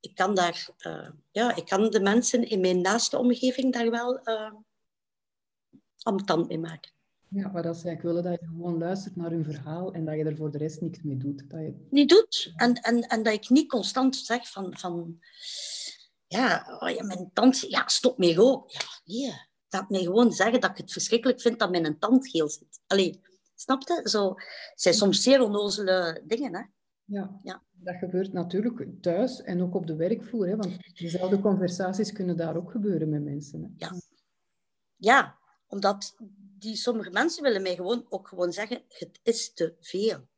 Ik kan daar... Uh, ja, ik kan de mensen in mijn naaste omgeving daar wel uh, mee maken. Ja, maar dat ze willen dat je gewoon luistert naar hun verhaal en dat je er voor de rest niks mee doet. Dat je... Niet doet. En, en, en dat ik niet constant zeg van... van ja, oh ja, mijn tand... Ja, stop mee roken. Ja, nee. Laat mij gewoon zeggen dat ik het verschrikkelijk vind dat mijn tand geel zit. Allee, snap je? Zo, het zijn soms zeer onnozele dingen, hè. Ja, ja, dat gebeurt natuurlijk thuis en ook op de werkvloer. Hè? Want dezelfde conversaties kunnen daar ook gebeuren met mensen. Hè? Ja. ja, omdat die sommige mensen willen mij gewoon ook gewoon zeggen, het is te veel.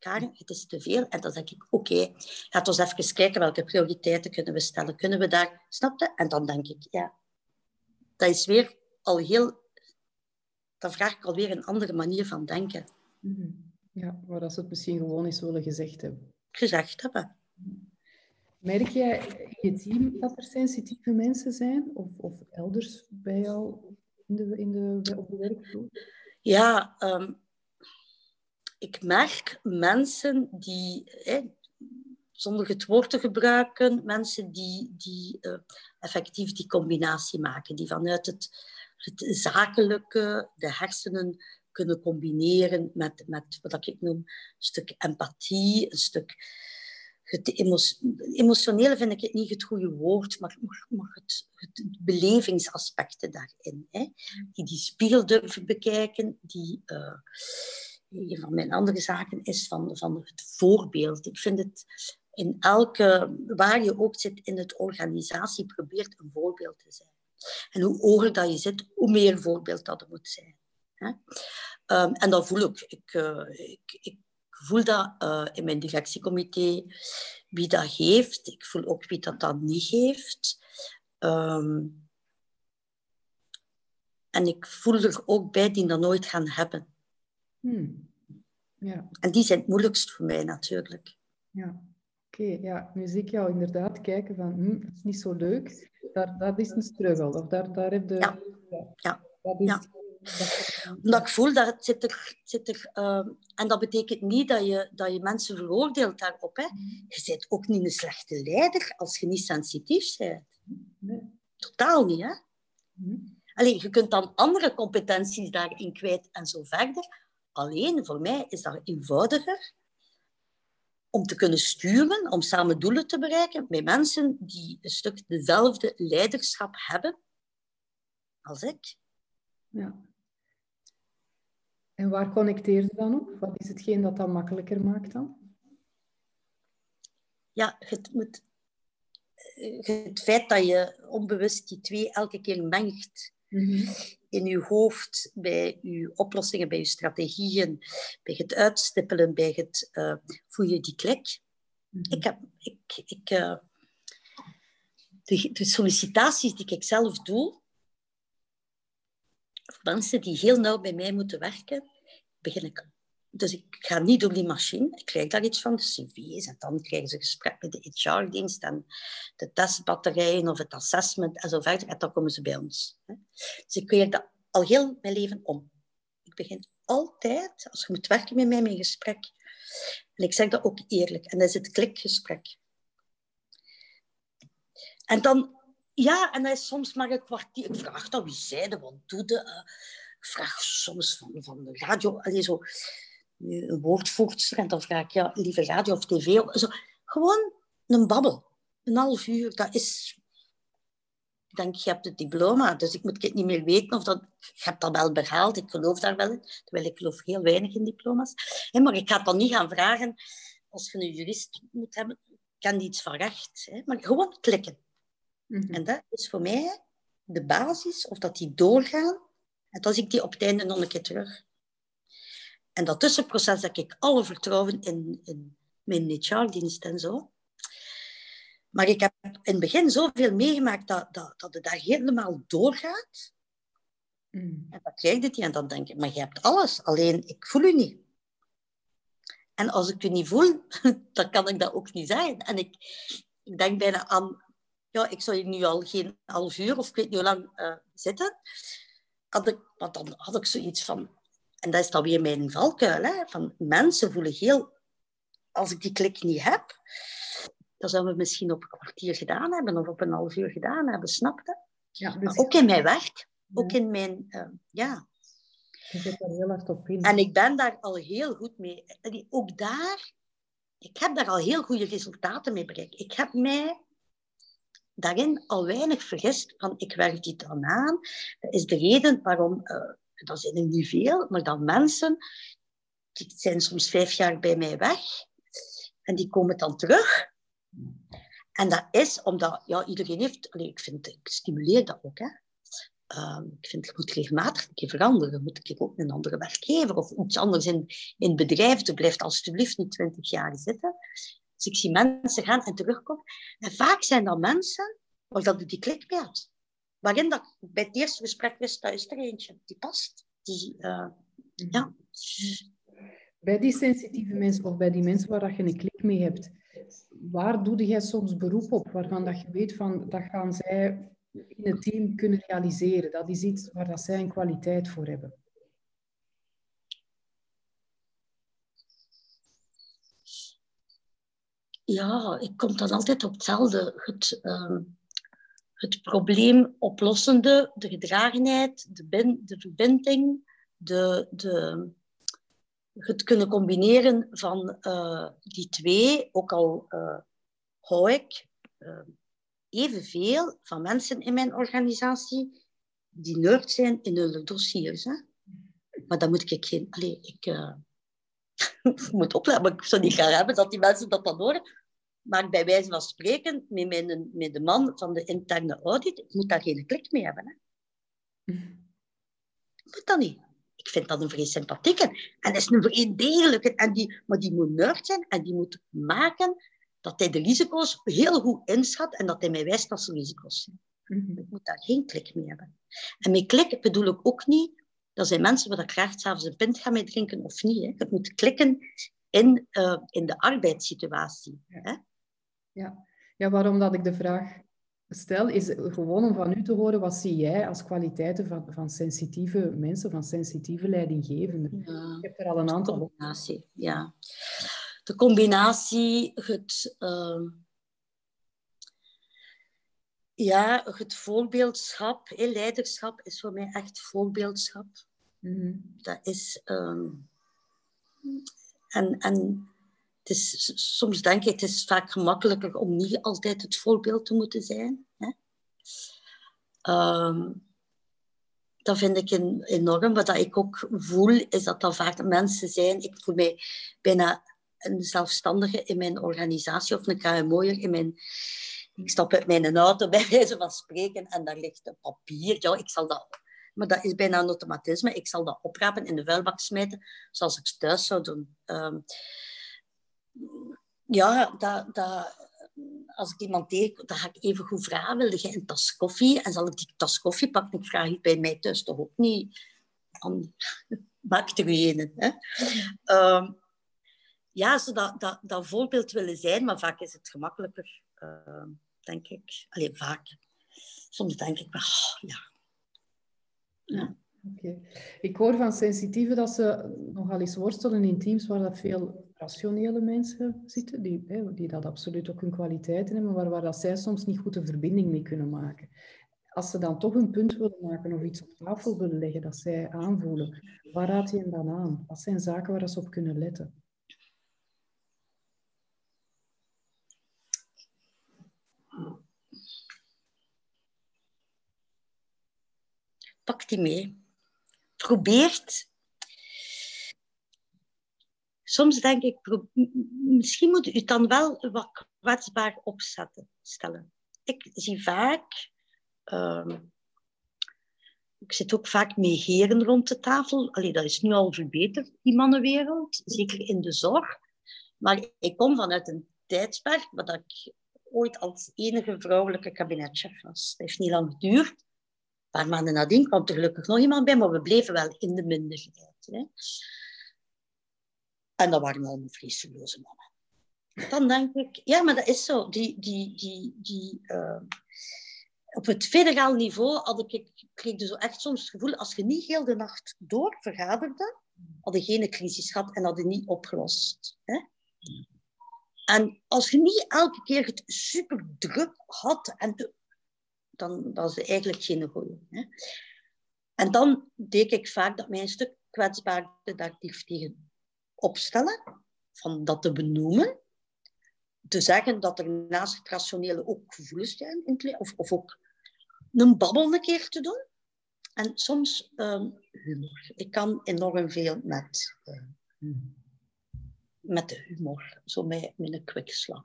Karen, het is te veel. En dan denk ik, oké, okay, laten we even kijken welke prioriteiten kunnen we stellen. Kunnen we daar, snapte? En dan denk ik, ja, dat is weer al heel, dan vraag ik alweer een andere manier van denken. Mhm. Ja, waar dat ze het misschien gewoon eens willen gezegd hebben. Gezegd hebben. Merk jij in je team dat er sensitieve mensen zijn? Of, of elders bij jou in de, in de, op de werkvloer? Ja, um, ik merk mensen die, zonder het woord te gebruiken, mensen die, die uh, effectief die combinatie maken, die vanuit het, het zakelijke, de hersenen kunnen combineren met, met wat ik noem een stuk empathie, een stuk emotionele vind ik het niet het goede woord, maar, maar het, het belevingsaspecten daarin. Hè? Die die spiegel durven bekijken, die... Uh, een van mijn andere zaken is van, het voorbeeld. Ik vind het in elke, waar je ook zit in het organisatie, probeert een voorbeeld te zijn. En hoe hoger dat je zit, hoe meer voorbeeld dat er moet zijn. Um, en dat voel ik. Ik, uh, ik, voel dat uh, in mijn directiecomité, wie dat heeft. Ik voel ook wie dat dan niet heeft. Um, en ik voel er ook bij die dat nooit gaan hebben. Hmm. Ja. En die zijn het moeilijkst voor mij natuurlijk. Ja, oké. ja. Nu zie ik jou inderdaad kijken van, hm, dat is niet zo leuk. Daar, dat is een struggle. Of daar, daar heb je... Ja. ja. Dat is, ja. Omdat ik voel dat het zit er... Zit er uh, en dat betekent niet dat je, dat je mensen veroordeelt daarop. Hè. Mm-hmm. Je bent ook niet een slechte leider als je niet sensitief bent. Nee. Totaal niet, hè. Alleen, je kunt dan andere competenties daarin kwijt en zo verder. Alleen voor mij is dat eenvoudiger om te kunnen sturen, om samen doelen te bereiken met mensen die een stuk dezelfde leiderschap hebben als ik. Ja. En waar connecteer je dan op? Wat is hetgeen dat dat makkelijker maakt dan? Ja, het, moet, het feit dat je onbewust die twee elke keer mengt. Mhm in uw hoofd, bij uw oplossingen, bij uw strategieën, bij het uitstippelen, bij het uh, voel je die klik. Mhm. Ik heb, ik, ik, uh, de, de, sollicitaties die ik zelf doe, voor mensen die heel nauw bij mij moeten werken, begin ik dus ik ga niet door die machine. Ik krijg daar iets van, de cv's. En dan krijgen ze gesprek met de HR-dienst en de testbatterijen of het assessment en zo verder. En dan komen ze bij ons. Dus ik krijg dat al heel mijn leven om. Ik begin altijd, als je moet werken met mij, mijn gesprek. En ik zeg dat ook eerlijk. En dat is het klikgesprek. En dan, ja, en dat is soms maar een kwartier. Ik vraag dan wie zeiden, wat doe? Uh, ik vraag soms van, van de radio, allee, zo een woordvoerster en dan vraag ik, ja, lieve radio of tv. Zo, gewoon een babbel. Een half uur, dat is... Ik denk, je hebt het diploma, dus ik moet het niet meer weten of dat... Je hebt dat wel behaald, ik geloof daar wel in. Terwijl ik geloof heel weinig in diploma's. maar ik ga dan niet gaan vragen, als je een jurist moet hebben, kan die iets van recht. Maar gewoon klikken. Mhm. En dat is voor mij de basis, of dat die doorgaan. En zie ik die op het einde nog een keer terug. En dat tussenproces heb ik alle vertrouwen in, in mijn HR-dienst en zo. Maar ik heb in het begin zoveel meegemaakt dat, dat, dat het daar helemaal doorgaat. Mm. En dan krijg je het en dan denk ik, maar je hebt alles, alleen ik voel u niet. En als ik u niet voel, dan kan ik dat ook niet zijn. En ik, ik denk bijna aan, ja, ik zou hier nu al geen half uur of ik weet niet hoe lang uh, zitten. Had ik, want dan had ik zoiets van, en dat is dan weer mijn valkuil. Hè? Van mensen voelen heel... Als ik die klik niet heb, dan zouden we misschien op een kwartier gedaan hebben of op een half uur gedaan hebben, snap je? Ja, dus... ook in mijn werk, ook in mijn... Uh, ja. Je zit daar heel hard op in. En ik ben daar al heel goed mee. Ook daar, ik heb daar al heel goede resultaten mee bereikt. Ik heb mij daarin al weinig vergist van ik werk dit dan aan. Dat is de reden waarom uh, dat zijn er niet veel, maar dan mensen, die zijn soms vijf jaar bij mij weg en die komen dan terug. En dat is omdat, ja, iedereen heeft, allez, ik vind, ik stimuleer dat ook, hè. Ehm, ik vind het moet regelmatig een keer veranderen. Moet ik ook een andere werkgever of iets anders in, in het bedrijf. Er blijft alsjeblieft niet twintig jaar zitten. Dus ik zie mensen gaan en terugkomen. En vaak zijn dat mensen waar dat die klik mee had. Waarin dat bij het eerste gesprek wist, dat is er eentje. Die past. Die, uh, ja. Bij die sensitieve mensen of bij die mensen waar je een klik mee hebt, waar doe jij soms beroep op? Waarvan dat je weet van, dat gaan zij in het team kunnen realiseren. Dat is iets waar dat zij een kwaliteit voor hebben. Ja, ik kom dan altijd op hetzelfde. Het, uh, het probleem oplossende, de gedragenheid, de, de verbinding, de, de, het kunnen combineren van uh, die twee, ook al uh, hou ik uh, evenveel van mensen in mijn organisatie die nerd zijn in hun dossiers. Hè? Maar dan moet ik geen... Allee, ik, moet opletten, maar ik zou niet graag hebben dat die mensen dat dan horen. Maar bij wijze van spreken, met, mijn, met de man van de interne audit, ik moet daar geen klik mee hebben. Hè? Moet dat niet. Ik vind dat een vrij sympathieke. En dat is een vrij degelijke. En die, maar die moet nerd zijn en die moet maken dat hij de risico's heel goed inschat en dat hij mij wijst dat ze risico's zijn. Mhm. Ik moet daar geen klik mee hebben. En met klik bedoel ik ook niet, dat zijn mensen waar ik graag s'avonds een pint ga mee drinken of niet. Hè. Het moet klikken in, uh, in de arbeidssituatie. Ja. Hè. Ja. ja, waarom dat ik de vraag stel, is gewoon om van u te horen, wat zie jij als kwaliteiten van, van sensitieve mensen, van sensitieve leidinggevenden? Ja. Ik heb er al een aantal... Combinatie, ja de combinatie, het, uh, ja, het voorbeeldschap, leiderschap is voor mij echt voorbeeldschap. Mm Dat is, um, en, soms denk ik, het is vaak gemakkelijker om niet altijd het voorbeeld te moeten zijn. Hè? Um, dat vind ik enorm. Wat ik ook voel, is dat dat vaak mensen zijn. Ik voel mij bijna een zelfstandige in mijn organisatie of een KMO'er in mijn... Ik stap uit mijn auto bij wijze van spreken en daar ligt een papier. Ja, ik zal dat... Maar dat is bijna een automatisme. Ik zal dat oprapen, in de vuilbak smijten, zoals ik thuis zou doen. Um, ja, dat, dat, als ik iemand tegenkom, dan ga ik even goed vragen, wil je een tas koffie? En zal ik die tas koffie pakken? Ik vraag het bij mij thuis toch ook niet. Dan maak er een. Hè? Um, ja, ze dat, dat, dat voorbeeld willen zijn, maar vaak is het gemakkelijker, uh, denk ik. Alleen vaak. Soms denk ik oh, ja. ja. Okay. Ik hoor van sensitieven dat ze nogal eens worstelen in teams waar dat veel rationele mensen zitten, die, die dat absoluut ook hun kwaliteiten hebben, maar waar dat zij soms niet goed de verbinding mee kunnen maken. Als ze dan toch een punt willen maken of iets op tafel willen leggen dat zij aanvoelen, waar raad je hen dan aan? Wat zijn zaken waar ze op kunnen letten? pak die mee. Probeert. Soms denk ik, misschien moet u het dan wel wat kwetsbaar opzetten, stellen. Ik zie vaak, uh, ik zit ook vaak met heren rond de tafel. Allee, dat is nu al verbeterd, die mannenwereld, zeker in de zorg. Maar ik kom vanuit een tijdsperk waar ik ooit als enige vrouwelijke kabinetchef was. Dat heeft niet lang geduurd paar maanden nadien kwam er gelukkig nog iemand bij, maar we bleven wel in de minderheid. Hè. En dat waren allemaal vleesloze mannen. Dan denk ik, ja, maar dat is zo. Die, die, die, die, uh, op het federaal niveau had ik, kreeg je zo echt soms het gevoel, als je niet heel de nacht door vergaderde, had je geen crisis gehad en had je niet opgelost. Hè? En als je niet elke keer het super druk had en dan dat is eigenlijk geen goede. En dan deed ik vaak dat mij een stuk kwetsbaarder daar tegen opstellen, van dat te benoemen, te zeggen dat er naast het rationele ook gevoelens zijn, of, of ook een babbel een keer te doen. En soms um, humor. Ik kan enorm veel met, uh, met de humor, zo met, met een kwikslag.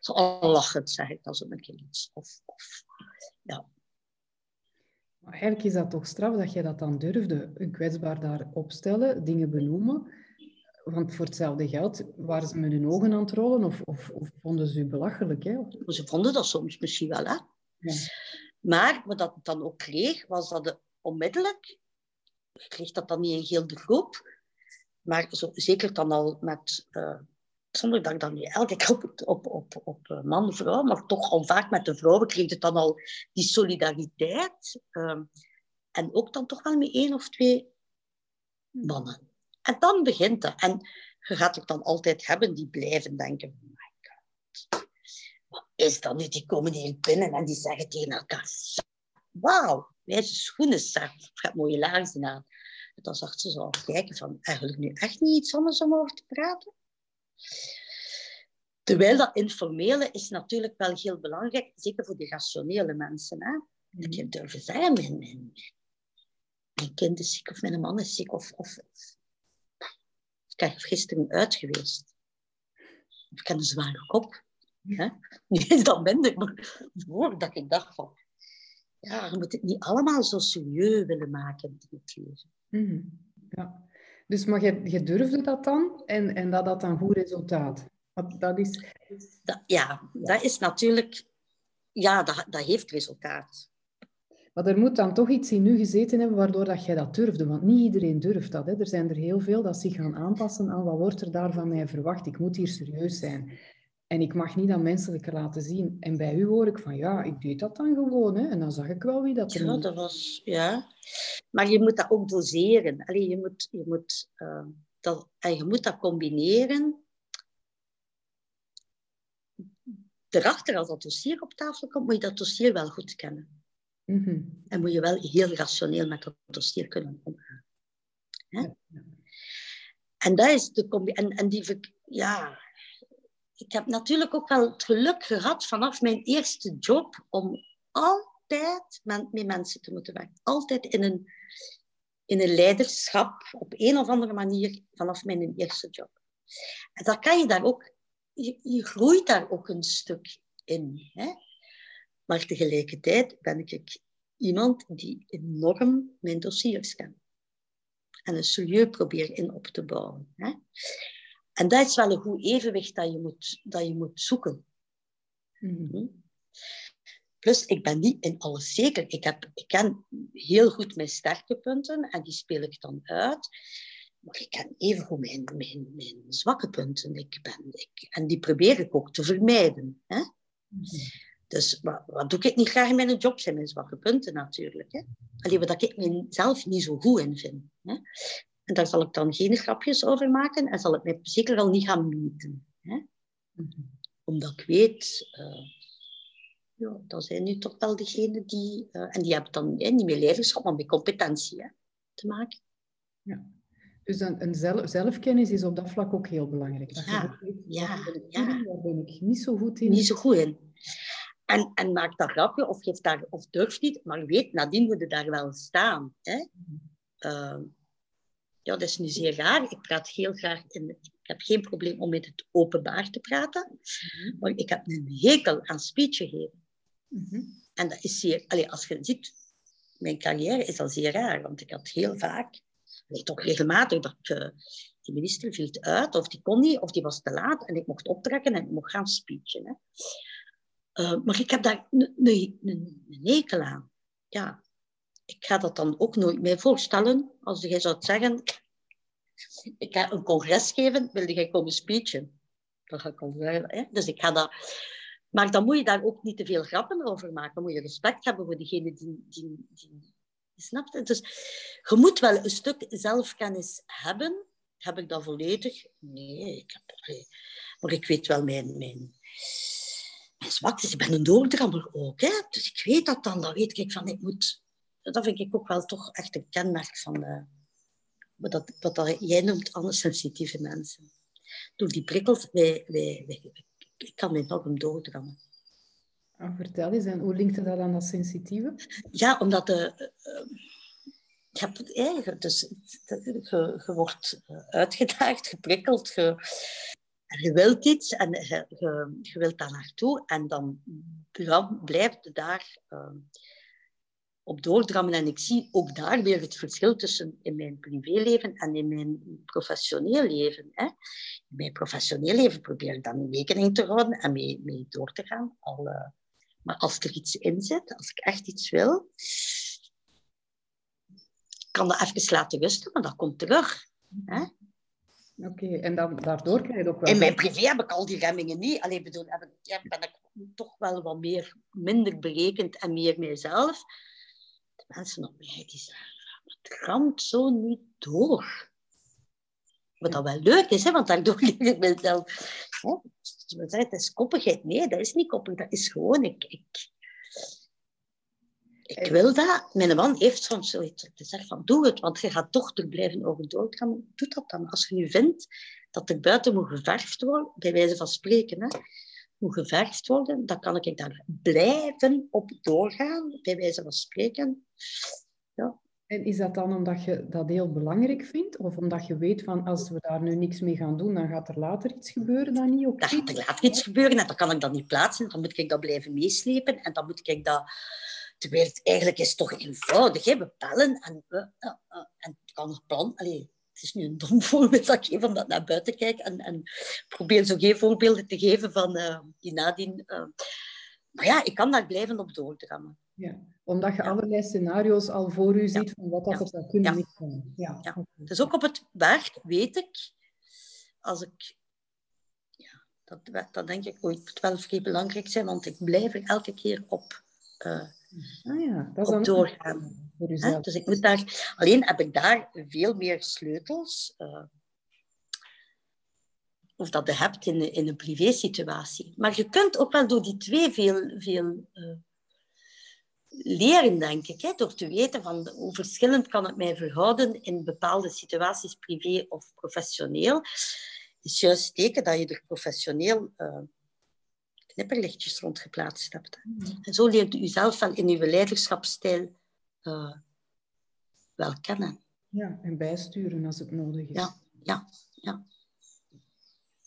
Zo al lachend zeg ik zo een iets. Of, of ja. eigenlijk is dat toch straf dat jij dat dan durfde, een kwetsbaar daar opstellen, dingen benoemen. Want voor hetzelfde geld waren ze met hun ogen aan het rollen of, of, of vonden ze u belachelijk? Hè? Ze vonden dat soms misschien wel, hè. Ja. Maar wat dat dan ook kreeg, was dat de onmiddellijk, ik kreeg dat dan niet in heel de groep, maar zo, zeker dan al met, uh, zonder dat ik dan niet elke keer op, op, op, op uh, man, vrouw, maar toch al vaak met de vrouwen kreeg het dan al die solidariteit. Uh, en ook dan toch wel met één of twee mannen. En dan begint het. En je gaat het dan altijd hebben die blijven denken, oh my god, wat is dat nu? Die komen hier binnen en die zeggen tegen elkaar, wauw, wijze schoenen, zeg, gaat mooie laarzen aan. En dan zag ze zo kijken van, eigenlijk nu echt niet iets anders om over te praten? Terwijl dat informele is natuurlijk wel heel belangrijk, zeker voor de rationele mensen. Hè? Dat je durven zeggen, mijn, mijn, mijn kind is ziek of mijn man is ziek. Of, of, ik ben gisteren uit geweest. Ik heb een zware kop. Hè? Nu is dat minder, maar voordat ik dacht van... Ja, je moet het niet allemaal zo serieus willen maken in het leven. Mhm. Ja. Dus maar je, je durfde dat dan en, en dat had dan goed resultaat? Want dat is... Dat, ja, dat is natuurlijk... Ja, dat, dat heeft resultaat. Maar er moet dan toch iets in u gezeten hebben waardoor dat jij dat durfde. Want niet iedereen durft dat. Hè. Er zijn er heel veel dat zich gaan aanpassen aan wat wordt er daar van mij verwacht. Ik moet hier serieus zijn. En ik mag niet dat menselijke laten zien. En bij u hoor ik van, ja, ik deed dat dan gewoon. Hè. En dan zag ik wel wie dat er Ja, dat was, ja. Maar je moet dat ook doseren. Allee, je, moet, je, moet, uh, dat, en je moet dat combineren. Erachter, als dat dossier op tafel komt, moet je dat dossier wel goed kennen. Mm En moet je wel heel rationeel met dat dossier kunnen omgaan. Hè? En dat is de combinatie. En, en die, ja, ik heb natuurlijk ook wel het geluk gehad vanaf mijn eerste job om altijd met, met mensen te moeten werken. Altijd in een, in een leiderschap, op een of andere manier, vanaf mijn eerste job. En dan kan je daar ook, je, je groeit daar ook een stuk in. Hè? Maar tegelijkertijd ben ik iemand die enorm mijn dossiers kent. En een serieus probeer in op te bouwen. Hè? En dat is wel een goed evenwicht dat je moet, dat je moet zoeken. Mm Plus, ik ben niet in alles zeker. Ik, heb, ik ken heel goed mijn sterke punten en die speel ik dan uit. Maar ik ken even goed mijn, mijn, mijn zwakke punten. Ik ben, ik, en die probeer ik ook te vermijden. Hè? Mhm. Dus wat, wat, doe ik niet graag in mijn job? zijn mijn zwakke punten natuurlijk. Hè? Alleen wat ik mezelf niet zo goed in vind. Hè? En daar zal ik dan geen grapjes over maken en zal ik mij zeker wel niet gaan meten. Hè? Mhm. Omdat ik weet, uh, ja, dat zijn nu toch wel degenen die... Uh, en die hebben dan niet meer leiderschap, maar met competentie hè, te maken. Ja. Dus een, een zelf, zelfkennis is op dat vlak ook heel belangrijk. Dat ja, ja, ja. Daar ben ik niet zo goed in. Niet zo goed in. En, en maak dat grapje of, geef daar, of durf niet, maar weet, nadien moet je daar wel staan. Hè? Uh, ja, dat is nu zeer raar. Ik praat heel graag in. Ik heb geen probleem om met het openbaar te praten. Mhm. Maar ik heb een hekel aan speechen geven. Mhm. En dat is zeer. Allez, als je ziet, mijn carrière is al zeer raar. Want ik had heel vaak, nee, toch regelmatig, dat ik, uh, die minister viel uit, of die kon niet, of die was te laat. En ik mocht optrekken en ik mocht gaan speechen. Hè. Uh, maar ik heb daar een hekel aan. Ja, ik ga dat dan ook nooit meer voorstellen. Als jij zou zeggen, ik ga een congres geven, wilde jij komen speechen? Dan ga ik al zeggen, hè? Dus ik ga dat... Maar dan moet je daar ook niet te veel grappen over maken. Dan moet je respect hebben voor degene die... die, die Snap je? Dus je moet wel een stuk zelfkennis hebben. Heb ik dat volledig? Nee, ik heb, maar ik weet wel mijn, mijn, mijn zwaktes. Ik ben een doordrammer ook. Hè? Dus ik weet dat dan. Dan weet ik van, ik moet dat vind ik ook wel toch echt een kenmerk van de, wat, dat, wat dat jij noemt sensitieve mensen. Door die prikkels, wij, wij, wij, ik kan enorm doordrammen. Oh, vertel eens, en hoe linkt dat aan dat sensitieve? Ja, omdat de, uh, je, hebt, dus, je, je wordt uitgedaagd, geprikkeld, je, wilt iets en je, je, wilt daar naartoe en dan blijft daar... Uh, op doordrammen en ik zie ook daar weer het verschil tussen in mijn privéleven en in mijn professioneel leven. Hè. In mijn professioneel leven probeer ik dan rekening te houden en mee, mee door te gaan. Al, uh, maar als er iets in zit, als ik echt iets wil, kan dat even laten rusten, maar dat komt terug. Hè. Oké, en dan, daardoor krijg je ook wel... In mijn privé heb ik al die remmingen niet. Alleen bedoel, heb ik, ja, ben ik toch wel wat meer, minder berekend en meer mijzelf mensen op mij die zeggen, het ramt zo niet door. Wat dat wel leuk is, hè, want daardoor leer ik mezelf. Hè, het is koppigheid. Nee, dat is niet koppig. Dat is gewoon, ik, ik, ik wil dat. Mijn man heeft soms zoiets gezegd van, doe het, want je gaat toch er blijven over doorgaan. Doe dat dan. Als je nu vindt dat er buiten moet geverfd worden, bij wijze van spreken, hè, moet geverfd worden, dan kan ik daar blijven op doorgaan, bij wijze van spreken. Ja. En is dat dan omdat je dat heel belangrijk vindt? Of omdat je weet van als we daar nu niks mee gaan doen, dan gaat er later iets gebeuren dan niet? Okay. Dan gaat er later iets gebeuren en dan kan ik dat niet plaatsen. Dan moet ik dat blijven meeslepen en dan moet ik dat... Terwijl het eigenlijk is toch eenvoudig. Hè? We bellen en, uh, uh, uh, en het kan nog plan... Allee, het is nu een dom voorbeeld dat ik geef, omdat naar buiten kijk en, en probeer zo geen voorbeelden te geven van uh, die nadien. Uh, maar ja, ik kan daar blijven op doordrammen. Ja, omdat je allerlei scenario's al voor u ziet van wat dat er zou kunnen misgaan. Ja. Ja. Dus ook op het werk weet ik, als ik... Ja, dat, dat denk ik ooit wel vrij belangrijk zijn, want ik blijf er elke keer op... Uh, ah ja, dat is doorgaan. Dus ik moet daar, alleen heb ik daar veel meer sleutels. Uh, of dat je hebt in, in een privé-situatie. Maar je kunt ook wel door die twee veel, veel uh, leren, denk ik. Hè? Door te weten van hoe verschillend kan het mij verhouden in bepaalde situaties, privé of professioneel. Is juist teken dat je er professioneel uh, knipperlichtjes rond geplaatst hebt. Mm. En zo leert u jezelf wel in uw leiderschapsstijl uh, wel kennen. Ja, en bijsturen als het nodig is. Ja, ja, ja.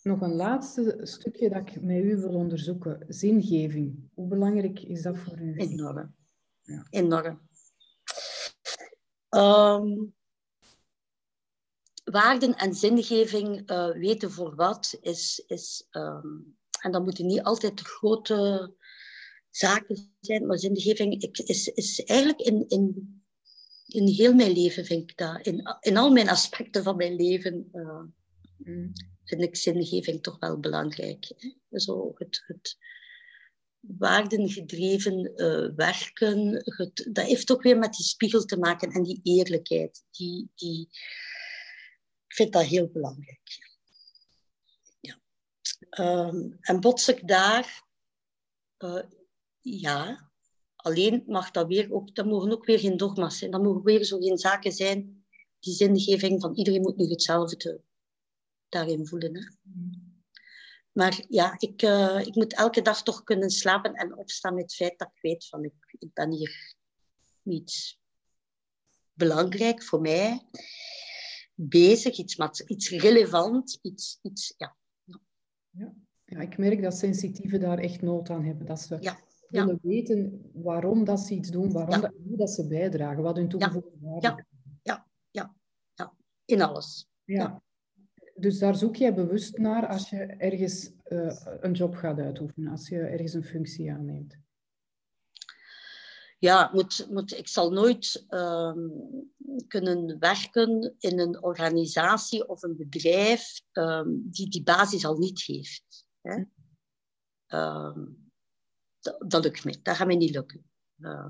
Nog een laatste stukje dat ik met u wil onderzoeken. Zingeving. Hoe belangrijk is dat voor u? Enorm. Ja. Enorm. Um, waarden en zingeving uh, weten voor wat is... is um, en dat moeten niet altijd grote zaken zijn, maar zingeving is, is eigenlijk in, in, in heel mijn leven, vind ik dat. In, in al mijn aspecten van mijn leven uh, vind ik zingeving toch wel belangrijk. Hè? Zo het, het waardengedreven uh, werken, het, dat heeft ook weer met die spiegel te maken en die eerlijkheid. Die, die, ik vind dat heel belangrijk. Um, en bots ik daar... Uh, ja, alleen mag dat weer ook, dat mogen ook weer geen dogma's zijn. Dat mogen weer zo geen zaken zijn, die zingeving van iedereen moet nu hetzelfde daarin voelen. Hè? Maar ja, ik, uh, ik moet elke dag toch kunnen slapen en opstaan met het feit dat ik weet van ik, ben hier iets belangrijk voor mij bezig, iets, iets relevant, iets, iets ja. Ja. Ja, ik merk dat sensitieven daar echt nood aan hebben. Dat ze ja willen weten waarom dat ze iets doen, waarom dat, hoe dat ze bijdragen, wat hun toegevoegde waarde ja. ja, ja, ja, in alles. Ja. Dus daar zoek jij bewust naar als je ergens uh, een job gaat uitoefenen, als je ergens een functie aanneemt. Ja, moet, moet, ik zal nooit um, kunnen werken in een organisatie of een bedrijf um, die die basis al niet heeft. Hè? Um, dat, dat lukt me. Dat gaat mij niet lukken. Uh,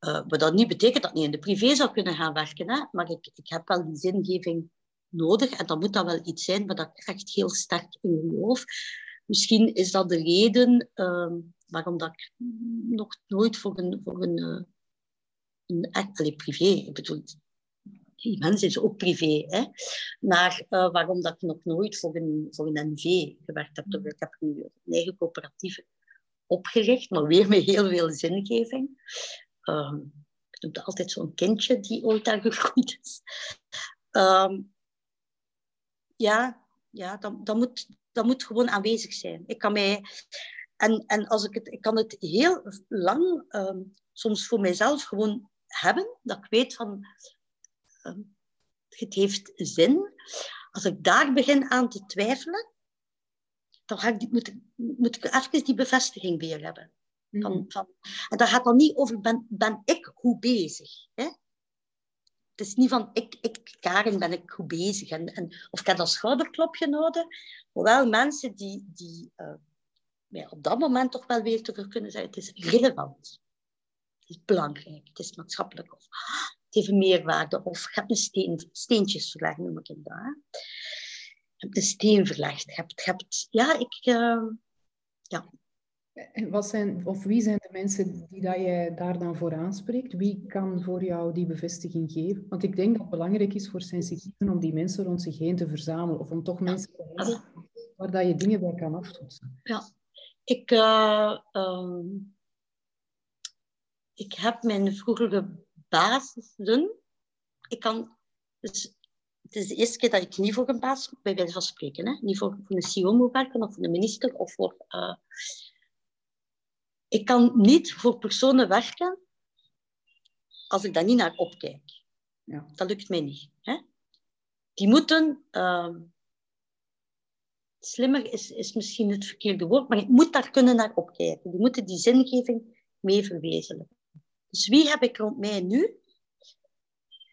maar dat niet betekent dat ik niet in de privé zou kunnen gaan werken. Hè? Maar ik, ik heb wel die zingeving nodig. En dan moet dat wel iets zijn waar ik echt heel sterk in geloof. Misschien is dat de reden uh, waarom dat ik nog nooit voor een, voor een, uh, een privé, ik bedoel, die mensen is ook privé, hè? maar uh, waarom dat ik nog nooit voor een, voor een NV gewerkt heb. Ik heb nu een eigen coöperatieve opgericht, maar weer met heel veel zingeving. Um, ik noem het altijd zo'n kindje die ooit daar gegroeid is. Um, ja, ja dat, dat, moet, dat moet gewoon aanwezig zijn. Ik kan mij... En, en als ik, het, ik kan het heel lang um, soms voor mijzelf gewoon hebben. Dat ik weet van, uh, het heeft zin. Als ik daar begin aan te twijfelen, dan ga ik, moet, ik, moet ik even die bevestiging weer hebben. Van, mhm. van, en dat gaat dan niet over, ben, ben ik goed bezig? Hè? Het is niet van, ik, ik Karen, ben ik goed bezig? En, en, of ik heb dat schouderklopje nodig. Hoewel mensen die, die uh, op dat moment toch wel weer terug kunnen zeggen, het is relevant. Het is belangrijk, het is maatschappelijk. Of het heeft meerwaarde. Of je hebt een steen, steentjes verlegd, noem ik het daar. Je hebt een steen verlegd. Je hebt, ja, ik... Uh, ja, en wat zijn, of wie zijn de mensen die dat je daar dan voor aanspreekt? Wie kan voor jou die bevestiging geven? Want ik denk dat het belangrijk is voor sensitieven om die mensen rond zich heen te verzamelen. Of om toch mensen te hebben waar dat je dingen bij kan aftoetsen. Ja, ik, uh, ik heb mijn vroegere basissen. Ik kan, dus het is de eerste keer dat ik niet voor een baas, bij wijze van spreken, hè? niet voor, voor een CEO moet werken of voor een minister of voor. Uh, ik kan niet voor personen werken als ik daar niet naar opkijk. Ja. Dat lukt mij niet. Hè? Die moeten... Uh, slimmer is, is misschien het verkeerde woord, maar ik moet daar kunnen naar opkijken. Die moeten die zingeving mee verwezenlijken. Dus wie heb ik rond mij nu?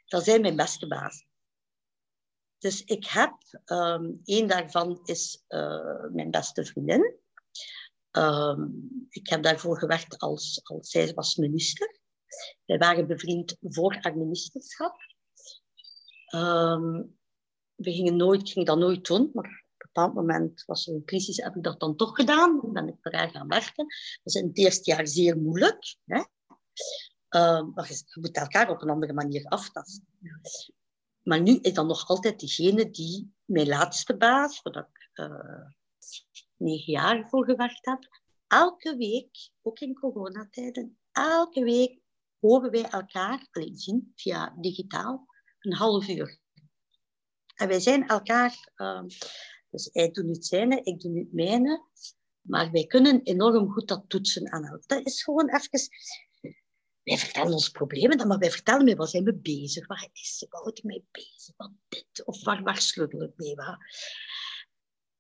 Dat zijn mijn beste bazen. Dus ik heb, um, één daarvan is uh, mijn beste vriendin. Um, ik heb daarvoor gewerkt als, als zij was minister. Wij waren bevriend voor haar ministerschap. Um, we gingen nooit, ik ging dat nooit doen, maar op een bepaald moment was er een crisis, heb ik dat dan toch gedaan. Dan ben ik voor gaan werken. Dat is in het eerste jaar zeer moeilijk. Hè? Um, maar je, moet elkaar op een andere manier aftasten. Maar nu is dan nog altijd degene die mijn laatste baas, voordat ik uh, negen jaar voor gewerkt heb, elke week, ook in coronatijden, elke week horen wij elkaar, alleen zien via digitaal, een half uur. En wij zijn elkaar, uh, dus hij doet het zijne, ik doe het mijne, maar wij kunnen enorm goed dat toetsen aan elkaar. Dat is gewoon even wij vertellen ons problemen dan, maar wij vertellen mij, waar zijn we bezig? Waar is Waar ik mee bezig? Wat dit? Of waar, waar sleutel ik mee? Waar?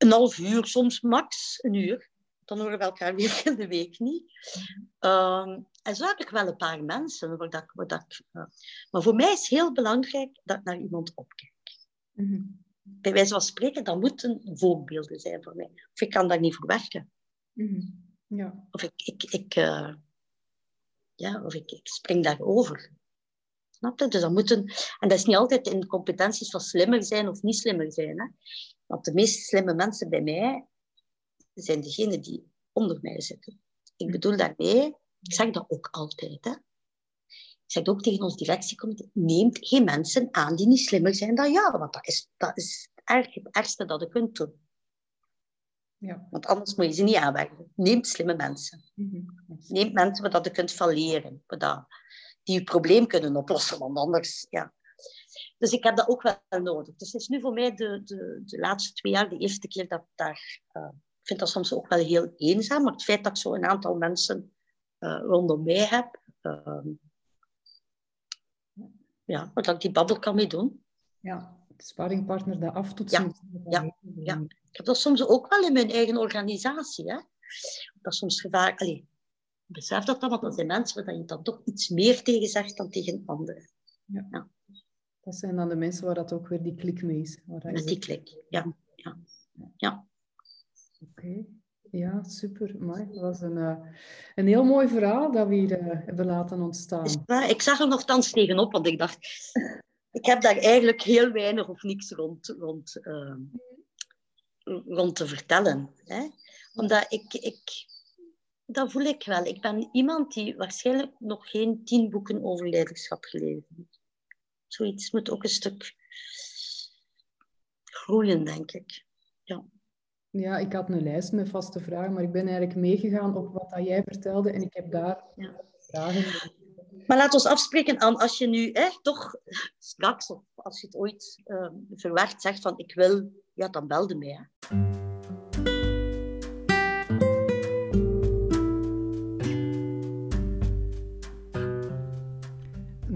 Een half uur, soms max een uur. Dan horen we elkaar weer in de week niet. Um, en zo heb ik wel een paar mensen. Waar dat, waar dat, uh, maar voor mij is heel belangrijk dat ik naar iemand opkijk. Mm -hmm. Bij wijze van spreken, dat moeten voorbeelden zijn voor mij. Of ik kan daar niet voor werken. Mm -hmm. ja. Of ik... ik, ik uh, ja, of ik, ik spring daarover. Snap je? Dus dat moeten, en dat is niet altijd in competenties van slimmer zijn of niet slimmer zijn. Hè? Want de meest slimme mensen bij mij zijn degenen die onder mij zitten. Ik bedoel daarmee, ik zeg dat ook altijd. Hè? Ik zeg ook tegen ons directiecomité, neemt geen mensen aan die niet slimmer zijn dan jou. Want dat is, dat is het ergste dat je kunt doen. Ja. Want anders moet je ze niet aanwerken. Neem slimme mensen. Mm Neem mensen waar je kunt van leren. die je probleem kunnen oplossen. Want anders, ja. Dus ik heb dat ook wel nodig. Dus het is nu voor mij de, de, de laatste twee jaar de eerste keer dat ik daar... Uh, ik vind dat soms ook wel heel eenzaam. Maar het feit dat ik zo een aantal mensen uh, rondom mij heb... Uh, ja, dat ik die babbel kan mee doen. Ja, sparringpartner dat aftoetsen. Ja, ja, ja, ik heb dat soms ook wel in mijn eigen organisatie. Hè. Dat is soms gevaar. Allee, besef dat dan, want dat zijn mensen waar je dan toch iets meer tegen zegt dan tegen anderen. Ja. ja. Dat zijn dan de mensen waar dat ook weer die klik mee is. Waar Met die klik, ja. ja. ja. Oké. Ja, super. Mooi. Dat was een, uh, een heel mooi verhaal dat we hier uh, hebben laten ontstaan. Ik zag er nogthans tegenop, want ik dacht, ik heb daar eigenlijk heel weinig of niks rond, rond, uh, rond te vertellen. Hè? Omdat ik, ik, dat voel ik wel. Ik ben iemand die waarschijnlijk nog geen tien boeken over leiderschap gelezen heeft. Zoiets moet ook een stuk groeien, denk ik. Ja. Ja, ik had een lijst met vaste vragen, maar ik ben eigenlijk meegegaan op wat dat jij vertelde en ik heb daar ja. vragen maar laten we afspreken aan als je nu hè, toch straks, of als je het ooit uh, verwerkt, zegt van ik wil, ja, dan belde mij. Hè.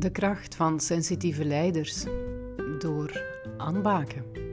De kracht van sensitieve leiders door Anne Baken.